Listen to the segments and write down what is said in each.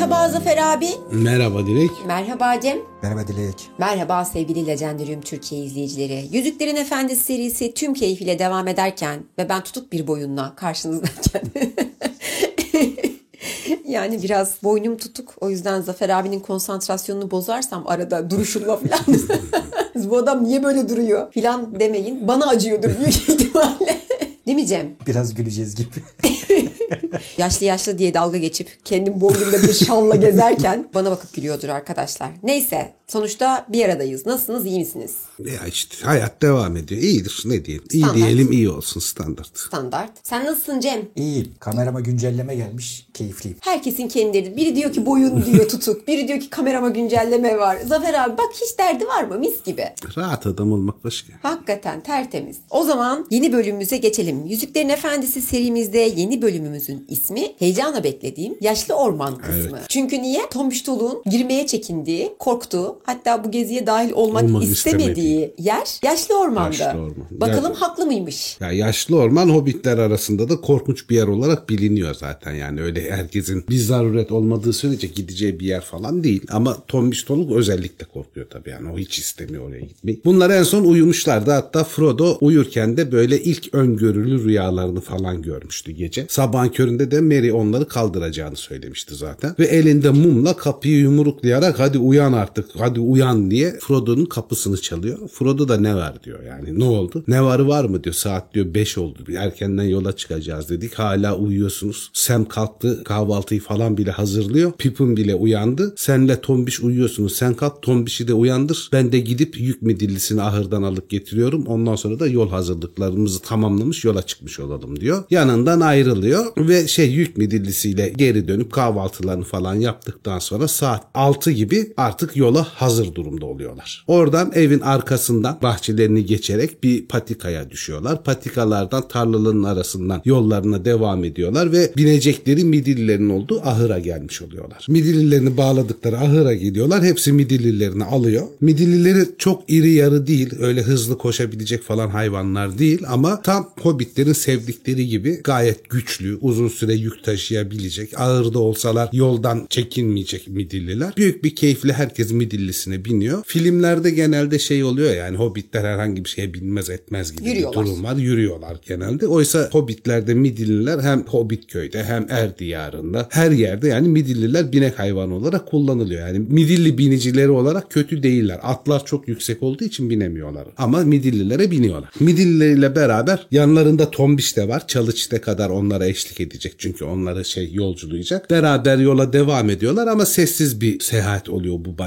Merhaba Zafer abi. Merhaba Dilek. Merhaba Cem. Merhaba Dilek. Merhaba sevgili Legendarium Türkiye izleyicileri. Yüzüklerin Efendisi serisi tüm keyfiyle devam ederken ve ben tutuk bir boyunla karşınızdayken yani biraz boynum tutuk. O yüzden Zafer abinin konsantrasyonunu bozarsam arada duruşumla falan. Bu adam niye böyle duruyor falan demeyin. Bana acıyordur büyük ihtimalle. Değil mi Cem? Biraz güleceğiz gibi. Yaşlı yaşlı diye dalga geçip kendim boynumda bir şanla gezerken bana bakıp gülüyordur arkadaşlar. Neyse sonuçta bir aradayız. Nasılsınız iyi misiniz? Ya işte hayat devam ediyor. İyidir ne diyelim. İyi Standart. diyelim iyi olsun standart. Standart. Sen nasılsın Cem? İyi. Kamerama güncelleme gelmiş. Keyifliyim. Herkesin kendi derdi. Biri diyor ki boyun diyor tutuk. Biri diyor ki kamerama güncelleme var. Zafer abi bak hiç derdi var mı? Mis gibi. Rahat adam olmak başka. Hakikaten tertemiz. O zaman yeni bölümümüze geçelim. Yüzüklerin Efendisi serimizde yeni bölümümüzün ismi heyecanla beklediğim Yaşlı Orman kısmı. Çünkü niye? Tombiş Toluğ'un girmeye çekindiği, korktuğu, hatta bu geziye dahil olmak Olmak istemediği yer Yaşlı Orman'da. Yaşlı Orman. Bakalım Ya- haklı mıymış? Ya yaşlı orman hobbitler arasında da korkunç bir yer olarak biliniyor zaten. Yani öyle herkesin bir zaruret olmadığı sürece gideceği bir yer falan değil. Ama Tombiş Toluk özellikle korkuyor tabii yani. O hiç istemiyor oraya gitmeyi. Bunlar en son uyumuşlardı. Hatta Frodo uyurken de böyle ilk öngörülü rüyalarını falan görmüştü gece. Sabahın köründe de Merry onları kaldıracağını söylemişti zaten. Ve elinde mumla kapıyı yumruklayarak hadi uyan artık hadi uyan diye Frodo'nun kapısını çalıyor. Frodo da ne var diyor yani ne oldu? Ne varı var mı diyor saat diyor 5 oldu erkenden yola çıkacağız dedik hala uyuyorsunuz. Sam kalktı kahvaltıyı falan bile hazırlıyor. Pippin bile uyandı. Senle Tombiş uyuyorsunuz. Sen kalk Tombiş'i de uyandır. Ben de gidip yük midillisini ahırdan alıp getiriyorum. Ondan sonra da yol hazırlıklarımızı tamamlamış yola çıkmış olalım diyor. Yanından ayrılıyor ve şey yük midillisiyle geri dönüp kahvaltılarını falan yaptıktan sonra saat 6 gibi artık yola hazır durumda oluyorlar. Oradan evin arkasından bahçelerini geçerek bir patikaya düşüyorlar. Patikalardan tarlaların arasından yollarına devam ediyorlar ve binecekleri midillilerin olduğu ahıra gelmiş oluyorlar. Midillilerini bağladıkları ahıra gidiyorlar. Hepsi midillilerini alıyor. Midillileri çok iri yarı değil. Öyle hızlı koşabilecek falan hayvanlar değil ama tam hobbitlerin sevdikleri gibi gayet güçlü, uzun süre yük taşıyabilecek, ağırda olsalar yoldan çekinmeyecek midilliler. Büyük bir keyifle herkes midillisine biniyor. Filmlerde genelde şey oluyor yani hobbitler herhangi bir şeye binmez etmez gibi Yürüyorlar. bir durum var. Yürüyorlar genelde. Oysa hobbitlerde midilliler hem hobbit köyde hem er diyarında her yerde yani midilliler binek hayvanı olarak kullanılıyor. Yani midilli binicileri olarak kötü değiller. Atlar çok yüksek olduğu için binemiyorlar. Ama midillilere biniyorlar. Midillileriyle beraber yanlarında tombiş de var. Çalıçte kadar onlara eşlik edecek. Çünkü onları şey yolculayacak. Beraber yola devam ediyorlar ama sessiz bir seyahat oluyor bu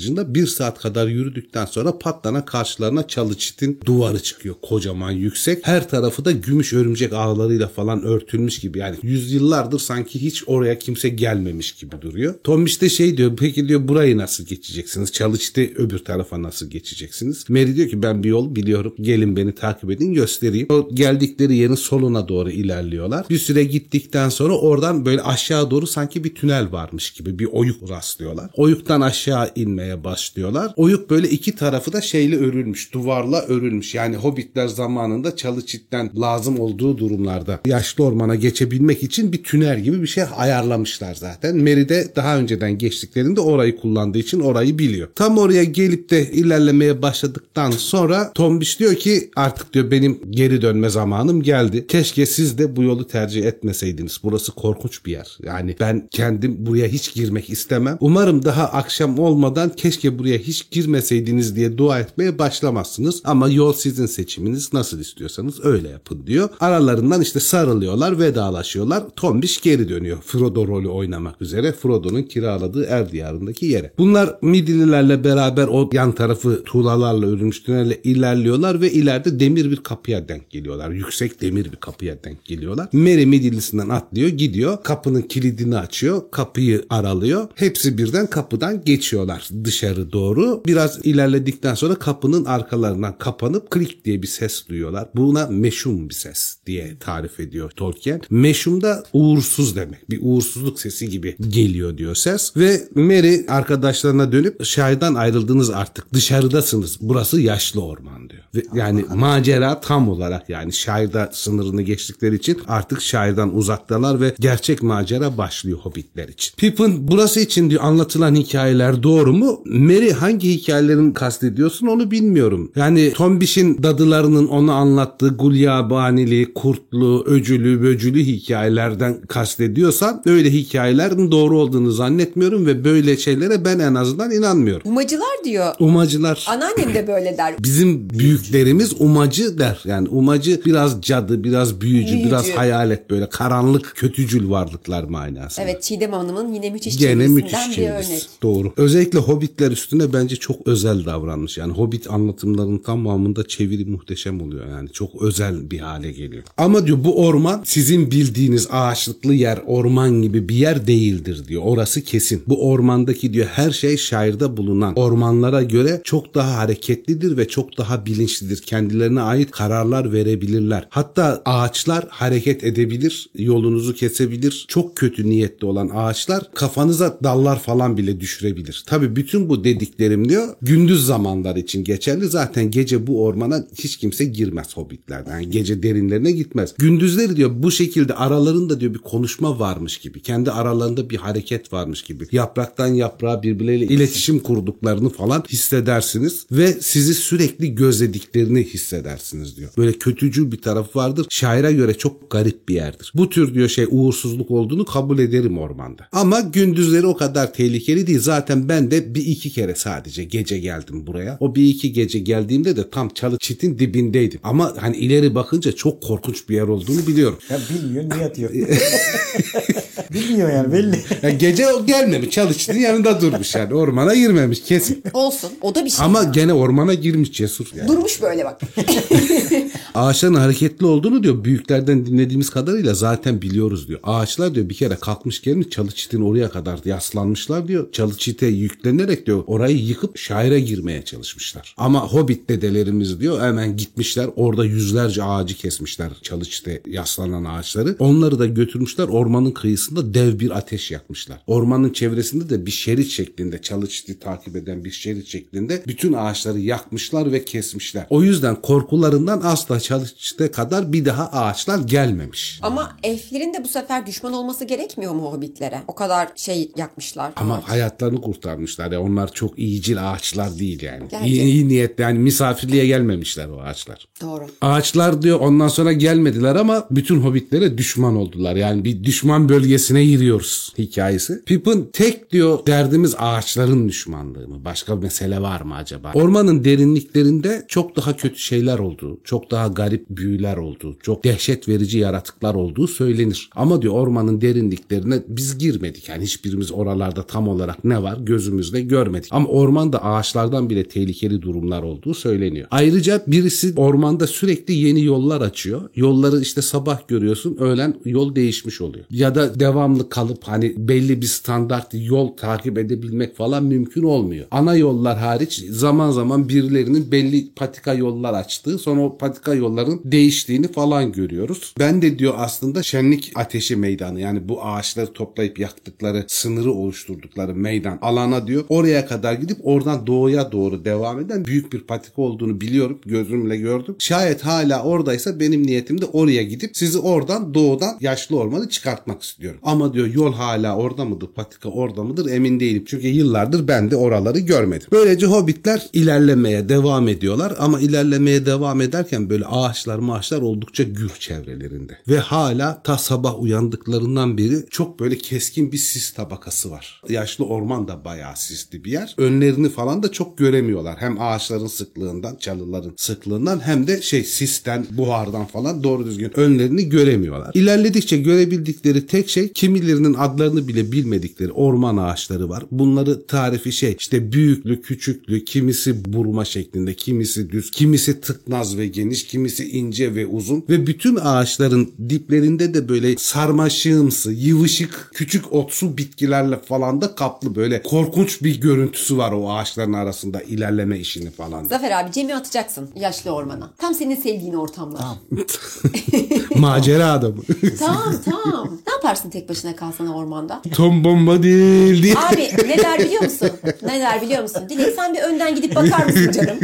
başlangıcında. Bir saat kadar yürüdükten sonra patlana karşılarına Çalıçit'in duvarı çıkıyor. Kocaman yüksek. Her tarafı da gümüş örümcek ağlarıyla falan örtülmüş gibi. Yani yüzyıllardır sanki hiç oraya kimse gelmemiş gibi duruyor. Tombiş de şey diyor peki diyor burayı nasıl geçeceksiniz? Çalıç'te öbür tarafa nasıl geçeceksiniz? Mary diyor ki ben bir yol biliyorum. Gelin beni takip edin göstereyim. O geldikleri yerin soluna doğru ilerliyorlar. Bir süre gittikten sonra oradan böyle aşağı doğru sanki bir tünel varmış gibi bir oyuk rastlıyorlar. Oyuktan aşağı inmeye başlıyorlar. Oyuk böyle iki tarafı da şeyle örülmüş. Duvarla örülmüş. Yani hobbitler zamanında Çalıçit'ten lazım olduğu durumlarda yaşlı ormana geçebilmek için bir tünel gibi bir şey ayarlamışlar zaten. Merry de daha önceden geçtiklerinde orayı kullandığı için orayı biliyor. Tam oraya gelip de ilerlemeye başladıktan sonra Tombiş diyor ki artık diyor benim geri dönme zamanım geldi. Keşke siz de bu yolu tercih etmeseydiniz. Burası korkunç bir yer. Yani ben kendim buraya hiç girmek istemem. Umarım daha akşam olmadan keşke buraya hiç girmeseydiniz diye dua etmeye başlamazsınız. Ama yol sizin seçiminiz. Nasıl istiyorsanız öyle yapın diyor. Aralarından işte sarılıyorlar, vedalaşıyorlar. Tombiş geri dönüyor. Frodo rolü oynamak üzere Frodo'nun kiraladığı Er diyarındaki yere. Bunlar Midillilerle beraber o yan tarafı tuğlalarla örülmüş tünelle ilerliyorlar ve ileride demir bir kapıya denk geliyorlar. Yüksek demir bir kapıya denk geliyorlar. Merry Midillisinden atlıyor gidiyor. Kapının kilidini açıyor. Kapıyı aralıyor. Hepsi birden kapıdan geçiyorlar dışarı doğru. Biraz ilerledikten sonra kapının arkalarından kapanıp klik diye bir ses duyuyorlar. Buna meşhum bir ses diye tarif ediyor Tolkien. Meşhum da uğursuz demek. Bir uğursuzluk sesi gibi geliyor diyor ses. Ve Merry arkadaşlarına dönüp şairden ayrıldınız artık. Dışarıdasınız. Burası yaşlı orman diyor. Ve yani macera tam olarak yani şairde sınırını geçtikleri için artık şairden uzaktalar ve gerçek macera başlıyor hobbitler için. Pippin burası için diyor anlatılan hikayeler doğru mu? Merry hangi hikayelerin kastediyorsun onu bilmiyorum. Yani Tombiş'in dadılarının onu anlattığı gulyabanili, kurtlu, öcülü, böcülü hikayelerden kastediyorsan öyle hikayelerin doğru olduğunu zannetmiyorum ve böyle şeylere ben en azından inanmıyorum. Umacılar diyor. Umacılar Anneannem de böyle der. Bizim büyüklerimiz umacı der. Yani umacı biraz cadı, biraz büyücü, Büyücü. biraz hayalet böyle karanlık, kötücül varlıklar manasında. Evet Çiğdem Hanım'ın yine müthiş Gene müthiş bir örnek. Doğru. Özellikle Hobbitler üstüne bence çok özel davranmış. Yani Hobbit anlatımlarının tamamında çeviri muhteşem oluyor. Yani çok özel bir hale geliyor. Ama diyor bu orman sizin bildiğiniz ağaçlıklı yer, orman gibi bir yer değildir diyor. Orası kesin. Bu ormandaki diyor her şey şairde bulunan ormanlara göre çok daha hareketlidir ve çok daha bilinçlidir. Kendilerine ait kararlar verebilirler. Hatta ağaçlar hareket edebilir, yolunuzu kesebilir. Çok kötü niyetli olan ağaçlar kafanıza dallar falan bile düşürebilir. Tabii bütün bu dediklerim diyor gündüz zamanlar için geçerli. Zaten gece bu ormana hiç kimse girmez hobbitlerden. Yani gece derinlerine gitmez. Gündüzleri diyor bu şekilde aralarında diyor bir konuşma varmış gibi. Kendi aralarında bir hareket varmış gibi. Yapraktan yaprağa birbirleriyle iletişim kurduklarını falan hissedersiniz ve sizi sürekli gözlediklerini hissedersiniz diyor. Böyle kötücül bir tarafı vardır. Şaire göre çok garip bir yerdir. Bu tür diyor şey uğursuzluk olduğunu kabul ederim ormanda. Ama gündüzleri o kadar tehlikeli değil. Zaten ben de bir iki kere sadece gece geldim buraya. O bir iki gece geldiğimde de tam çalı çitin dibindeydim. Ama hani ileri bakınca çok korkunç bir yer olduğunu biliyorum. Ya bilmiyor niye atıyor? Bilmiyor yani belli. Yani gece o gelmemiş. Çalı çitin yanında durmuş yani. Ormana girmemiş kesin. Olsun. O da bir şey. Ama gene ormana girmiş cesur yani. Durmuş böyle bak. Ağaçların hareketli olduğunu diyor büyüklerden dinlediğimiz kadarıyla zaten biliyoruz diyor. Ağaçlar diyor bir kere kalkmış gelmiş çalı çitin oraya kadar yaslanmışlar diyor. Çalı çite yüklenerek diyor orayı yıkıp şaire girmeye çalışmışlar. Ama hobbit dedelerimiz diyor hemen gitmişler orada yüzlerce ağacı kesmişler çalı çite yaslanan ağaçları. Onları da götürmüşler ormanın kıyısında dev bir ateş yakmışlar. Ormanın çevresinde de bir şerit şeklinde çalı çiti takip eden bir şerit şeklinde bütün ağaçları yakmışlar ve kesmişler. O yüzden korkularından asla çalı çite kadar bir daha ağaçlar gelmemiş. Ama elflerin de bu sefer düşman olması gerekmiyor mu hobbitlere? O kadar şey yakmışlar. Ama ağaç. hayatlarını kurtarmışlar. ya onlar çok iyicil ağaçlar değil yani. Gerçi. İyi, iyi niyetli yani misafirliğe gelmemişler o ağaçlar. Doğru. Ağaçlar diyor ondan sonra gelmediler ama bütün hobbitlere düşman oldular. Yani bir düşman bölgesine giriyoruz hikayesi. Pippin tek diyor derdimiz ağaçların düşmanlığı mı? Başka bir mesele var mı acaba? Ormanın derinliklerinde çok daha kötü şeyler olduğu, çok daha garip büyüler olduğu, çok dehşet verici yaratıklar olduğu söylenir. Ama diyor ormanın derinliklerine biz girmedik. Yani hiçbirimiz oralarda tam olarak ne var gözümüzle görmedik. Ama ormanda ağaçlardan bile tehlikeli durumlar olduğu söyleniyor. Ayrıca birisi ormanda sürekli yeni yollar açıyor. Yolları işte sabah görüyorsun öğlen yol değişmiş oluyor. Ya da devamlı kalıp hani belli bir standart yol takip edebilmek falan mümkün olmuyor. Ana yollar hariç zaman zaman birilerinin belli patika yollar açtığı sonra o patika yolların değiştiğini falan görüyoruz. Ben de diyor aslında şenlik ateşi meydanı yani bu ağaçları toplayıp yaktıkları sınırı oluşturdukları meydan alana diyor oraya kadar gidip oradan doğuya doğru devam eden büyük bir patika olduğunu biliyorum gözümle gördüm. Şayet hala oradaysa benim niyetim de oraya gidip sizi oradan doğudan yaşlı ormanı çıkartmak istiyorum. Ama diyor yol hala orada mıdır patika orada mıdır emin değilim. Çünkü yıllardır ben de oraları görmedim. Böylece hobbitler ilerlemeye devam ediyorlar ama ilerlemeye devam ederken böyle ağaçlar maaşlar oldukça gür çevrelerinde. Ve hala ta sabah uyandıklarından beri çok böyle keskin bir sis tabakası var. Yaşlı orman da bayağı sisli bir yer. Önlerini falan da çok göremiyorlar. Hem ağaçların sıklığından, çalıların sıklığından hem de şey sisten, buhardan falan doğru düzgün önlerini göremiyorlar. İlerledikçe görebildikleri tek şey kimilerinin adlarını bile bilmedikleri orman ağaçları var. Bunları tarifi şey işte büyüklü, küçüklü, kimisi burma şeklinde, kimisi düz, kimisi tıknaz ve geniş, kimisi ince ve uzun ve bütün ağaçların diplerinde de böyle sarmaşığımsı, yıvışık, küçük otsu bitkilerle falan da kaplı böyle korkunç bir görüntüsü var o ağaçların arasında ilerleme işini falan. Zafer abi Cem'i atacaksın yaşlı ormana. Tam senin sevdiğin ortamlar. Macera adamı. Tamam tamam. Ne yaparsın tek başına kalsan ormanda? Tom bomba değil diye. Abi ne der biliyor musun? Ne der biliyor musun? Dilek sen bir önden gidip bakar mısın canım?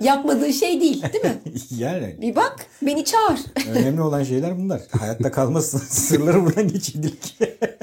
Yapmadığı şey değil değil mi? yani Bir bak. Beni çağır. Önemli olan şeyler bunlar. Hayatta kalmasın. Sırları buradan geçirdik.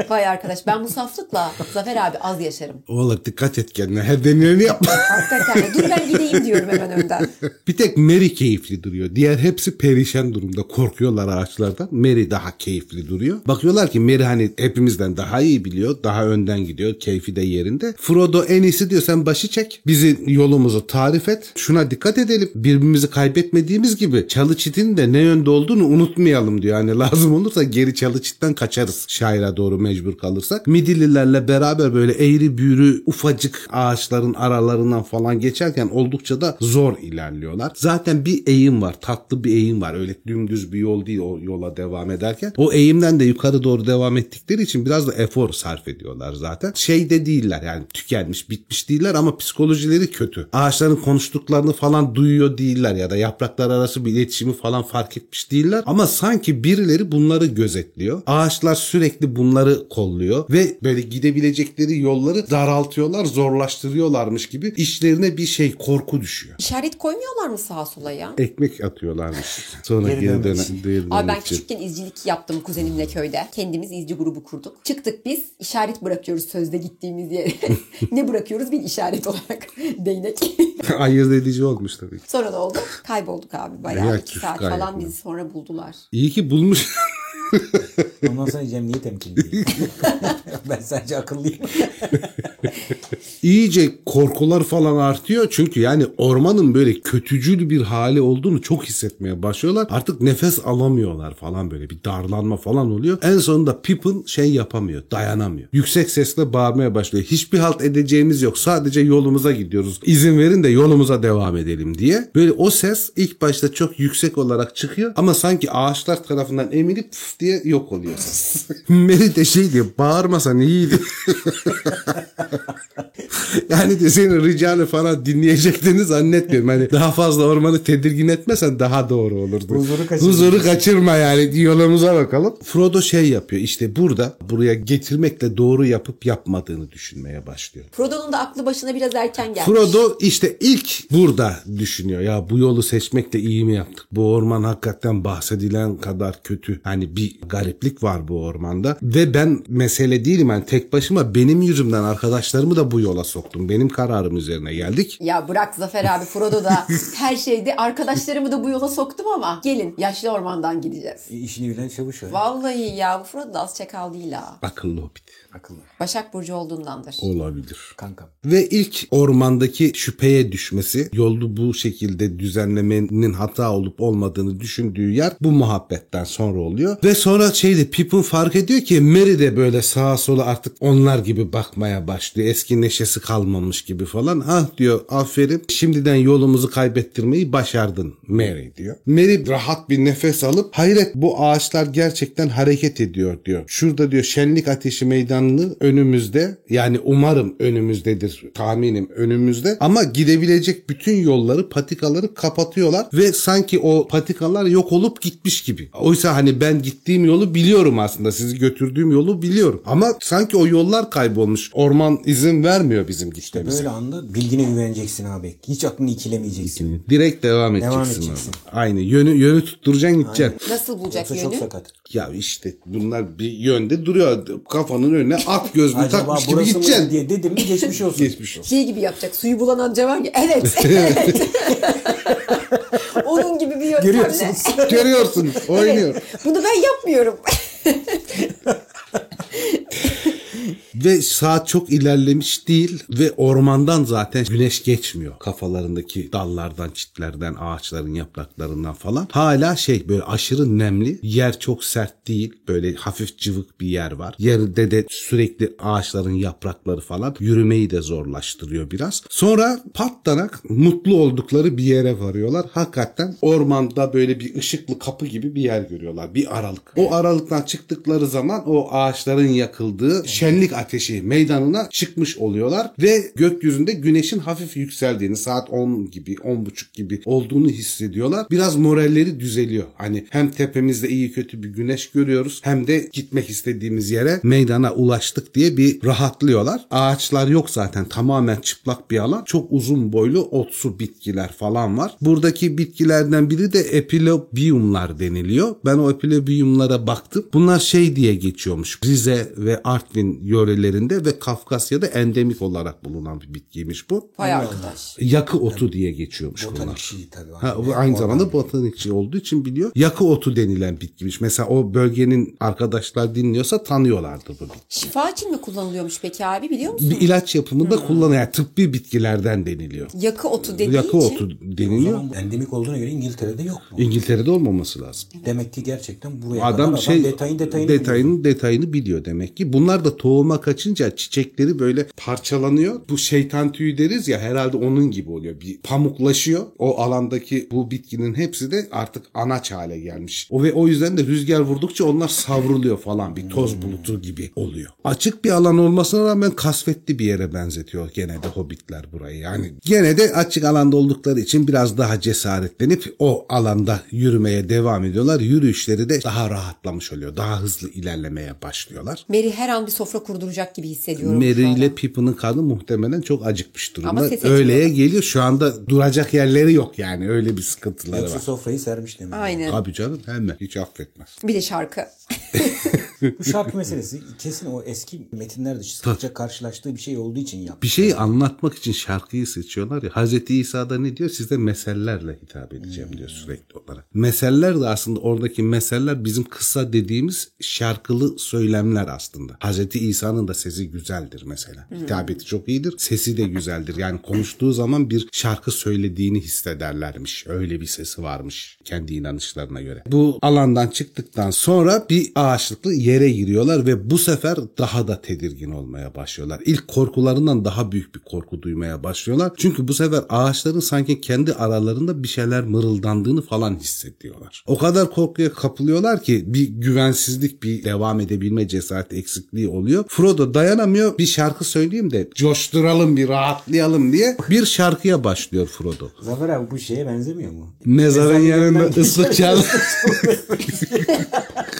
Vay arkadaş ben bu saflıkla Zafer abi az yaşarım. Oğlum dikkat et kendine. Her denileni yapma. Hakikaten dur ben gideyim diyorum hemen önden. bir tek Mary keyifli duruyor. Diğer hepsi perişan durumda. Korkuyorlar ağaçlardan. Mary daha keyifli duruyor. Bakıyorlar ki Mary hani hepimizden daha iyi biliyor. Daha önden gidiyor. Keyfi de yerinde. Frodo en iyisi diyor sen başı çek. Bizi yolumuzu tarif et. Şuna dikkat edelim. Birbirimizi kaybetmediğimiz gibi çalı çitin de ne yönde olduğunu unutmayalım diyor. Hani lazım olursa geri çalı çitten kaçarız. Şaira doğru mecbur kalırsak. Midillilerle beraber böyle eğri büğrü ufacık ağaçların aralarından falan geçerken oldukça da zor ilerliyorlar. Zaten bir eğim var. Tatlı bir eğim var. Öyle dümdüz bir yol değil o yola devam ederken. O eğimden de yukarı doğru devam ettikleri için biraz da efor sarf ediyorlar zaten. Şey de değiller yani tükenmiş bitmiş değiller ama psikolojileri kötü. Ağaçların konuştuklarını falan duyuyor değiller ya da yapraklar arası bir iletişimi falan fark etmiş değiller. Ama sanki birileri bunları gözetliyor. Ağaçlar sürekli bunları kolluyor ve böyle gidebilecekleri yolları daraltıyorlar, zorlaştırıyorlarmış gibi işlerine bir şey korku düşüyor. İşaret koymuyorlar mı sağa sola ya? Ekmek atıyorlarmış. Sonra Geri dönen, geri Abi ben için. küçükken izcilik yaptım kuzenimle köyde. Kendimiz izci grubu kurduk. Çıktık biz işaret bırakıyoruz sözde gittiğimiz yere. ne bırakıyoruz? Bir işaret olarak. Değnek. Ayırt edici olmuş tabii. sonra ne oldu? Kaybolduk abi. Bayağı Ya, iki saat falan bizi sonra buldular. İyi ki bulmuş. Ondan sonra Cem niye temkin değil? ben sadece akıllıyım. İyice korkular falan artıyor. Çünkü yani ormanın böyle kötücül bir hali olduğunu çok hissetmeye başlıyorlar. Artık nefes alamıyorlar falan böyle bir darlanma falan oluyor. En sonunda Pippin şey yapamıyor, dayanamıyor. Yüksek sesle bağırmaya başlıyor. Hiçbir halt edeceğimiz yok. Sadece yolumuza gidiyoruz. İzin verin de yolumuza devam edelim diye. Böyle o ses ilk başta çok yüksek olarak çıkıyor ama sanki ağaçlar tarafından emilip diye yok oluyor ses. Mary de şey diyor bağırmasan iyiydi. yani de senin ricanı falan dinleyeceklerini zannetmiyorum. Hani daha fazla ormanı tedirgin etmesen daha doğru olurdu. Huzuru kaçırma. Huzuru kaçırma yani yolumuza bakalım. Frodo şey yapıyor işte burada buraya getirmekle doğru yapıp yapmadığını düşünmeye başlıyor. Frodo'nun da aklı başına biraz erken gelmiş. Frodo işte ilk burada düşünüyor. Ya bu yolu seçmekle iyi mi yaptık? Bu orman hakikaten bahsedilen kadar kötü. Hani bir gariplik var bu ormanda. Ve ben mesele değilim. Yani tek başıma benim yüzümden arkadaşlarımı da bu yola soktum. Benim kararım üzerine geldik. Ya bırak Zafer abi Frodo da her şeyde arkadaşlarımı da bu yola soktum ama gelin yaşlı ormandan gideceğiz. İşini bilen çavuş var. Vallahi ya bu Frodo da az çakal değil ha. Akıllı hobbit. Akıllı. Başak Burcu olduğundandır. Olabilir. Kankam. Ve ilk ormandaki şüpheye düşmesi, yolu bu şekilde düzenlemenin hata olup olmadığını düşündüğü yer bu muhabbetten sonra oluyor. Ve sonra şeyde Pippin fark ediyor ki Merry de böyle sağa sola artık onlar gibi bakmaya başlıyor. Eski neşesi kalmamış gibi falan. Ah diyor aferin şimdiden yolumuzu kaybettirmeyi başardın Merry diyor. Merry rahat bir nefes alıp hayret bu ağaçlar gerçekten hareket ediyor diyor. Şurada diyor şenlik ateşi meydanını önümüzde yani umarım önümüzdedir tahminim önümüzde ama gidebilecek bütün yolları patikaları kapatıyorlar ve sanki o patikalar yok olup gitmiş gibi. Oysa hani ben gittiğim yolu biliyorum aslında sizi götürdüğüm yolu biliyorum ama sanki o yollar kaybolmuş. Orman izin vermiyor bizim gitmemize. Böyle anda bilgine güveneceksin abi. Hiç aklını ikilemeyeceksin. Direkt devam edeceksin. Devam abi. edeceksin. Aynı yönü yönü tutturacaksın gideceksin. Nasıl bulacak Yoksa çok yönü? sakat. Ya işte bunlar bir yönde duruyor. Kafanın önüne at gözlüğü Acaba takmış gibi burası mı gideceksin. diye dedim mi geçmiş olsun. Geçmiş olsun. Şey gibi yapacak. Suyu bulan anca var ya. Evet. evet. Onun gibi bir yöntemle. Görüyorsunuz. Görüyorsun oynuyor. Evet. Bunu ben yapmıyorum. Ve saat çok ilerlemiş değil ve ormandan zaten güneş geçmiyor. Kafalarındaki dallardan, çitlerden, ağaçların yapraklarından falan. Hala şey böyle aşırı nemli. Yer çok sert değil. Böyle hafif cıvık bir yer var. Yerde de sürekli ağaçların yaprakları falan yürümeyi de zorlaştırıyor biraz. Sonra patlanak mutlu oldukları bir yere varıyorlar. Hakikaten ormanda böyle bir ışıklı kapı gibi bir yer görüyorlar. Bir aralık. O aralıktan çıktıkları zaman o ağaçların yakıldığı şenlik ateşi meydanına çıkmış oluyorlar ve gökyüzünde güneşin hafif yükseldiğini saat 10 gibi 10 buçuk gibi olduğunu hissediyorlar. Biraz moralleri düzeliyor. Hani hem tepemizde iyi kötü bir güneş görüyoruz hem de gitmek istediğimiz yere meydana ulaştık diye bir rahatlıyorlar. Ağaçlar yok zaten tamamen çıplak bir alan. Çok uzun boylu otsu bitkiler falan var. Buradaki bitkilerden biri de epilobiumlar deniliyor. Ben o epilobiumlara baktım. Bunlar şey diye geçiyormuş. Rize ve Artvin yörelerinde ve Kafkasya'da endemik olarak bulunan bir bitkiymiş bu. Vay arkadaş. Yakı otu diye geçiyormuş Botanik bunlar. şey tabii. Ha, bu aynı zamanda botanikçi olduğu için biliyor. Yakı otu denilen bitkiymiş. Mesela o bölgenin arkadaşlar dinliyorsa tanıyorlardır bu bitki. Şifa için mi kullanılıyormuş peki abi biliyor musun? Bir ilaç yapımında kullanıyor. Yani tıbbi bitkilerden deniliyor. Yakı otu dediği Yakı için. otu O deniliyor. zaman bu endemik olduğuna göre İngiltere'de yok mu? İngiltere'de olmaması lazım. Demek ki gerçekten buraya Adam kadar şey detayın detayını detayını detayını biliyor demek ki. Bunlar da tohuma kaçınca çiçekleri böyle parçalanıyor. Bu şeytan tüyü deriz ya herhalde onun gibi oluyor. Bir pamuklaşıyor. O alandaki bu bitkinin hepsi de artık anaç hale gelmiş. O ve o yüzden de rüzgar vurdukça onlar savruluyor falan bir toz bulutu gibi oluyor. Açık bir alan olmasına rağmen kasvetli bir yere benzetiyor gene de hobbitler burayı. Yani gene de açık alanda oldukları için biraz daha cesaretlenip o alanda yürümeye devam ediyorlar. Yürüyüşleri de daha rahatlamış oluyor. Daha hızlı ilerlemeye başlıyorlar. Mary her an bir sofra kurduracak gibi hissediyorum. Mary ile Pippin'in karnı muhtemelen çok acıkmış Ama durumda. ses Öğleye geliyor. Şu anda duracak yerleri yok yani. Öyle bir sıkıntıları Yoksa var. sofrayı sermiş demek. Aynen. Abi canım hemen hiç affetmez. Bir de şarkı. Bu şarkı meselesi kesin o eski metinlerde sıkça karşılaştığı bir şey olduğu için yaptı. Bir şeyi anlatmak için şarkıyı seçiyorlar ya. Hazreti İsa da ne diyor? Size mesellerle hitap edeceğim diyor sürekli olarak. Meseller de aslında oradaki meseller bizim kısa dediğimiz şarkılı söylemler aslında. Hazreti İsa'nın da sesi güzeldir mesela. Hitabeti çok iyidir. Sesi de güzeldir. Yani konuştuğu zaman bir şarkı söylediğini hissederlermiş. Öyle bir sesi varmış kendi inanışlarına göre. Bu alandan çıktıktan sonra bir ağaçlıklı yere giriyorlar ve bu sefer daha da tedirgin olmaya başlıyorlar. İlk korkularından daha büyük bir korku duymaya başlıyorlar. Çünkü bu sefer ağaçların sanki kendi aralarında bir şeyler mırıldandığını falan hissediyorlar. O kadar korkuya kapılıyorlar ki bir güvensizlik, bir devam edebilme cesareti eksikliği oluyor. Frodo dayanamıyor. Bir şarkı söyleyeyim de coşturalım, bir rahatlayalım diye bir şarkıya başlıyor Frodo. Zafer abi bu şeye benzemiyor mu? Mezarın yanında ıslık çal.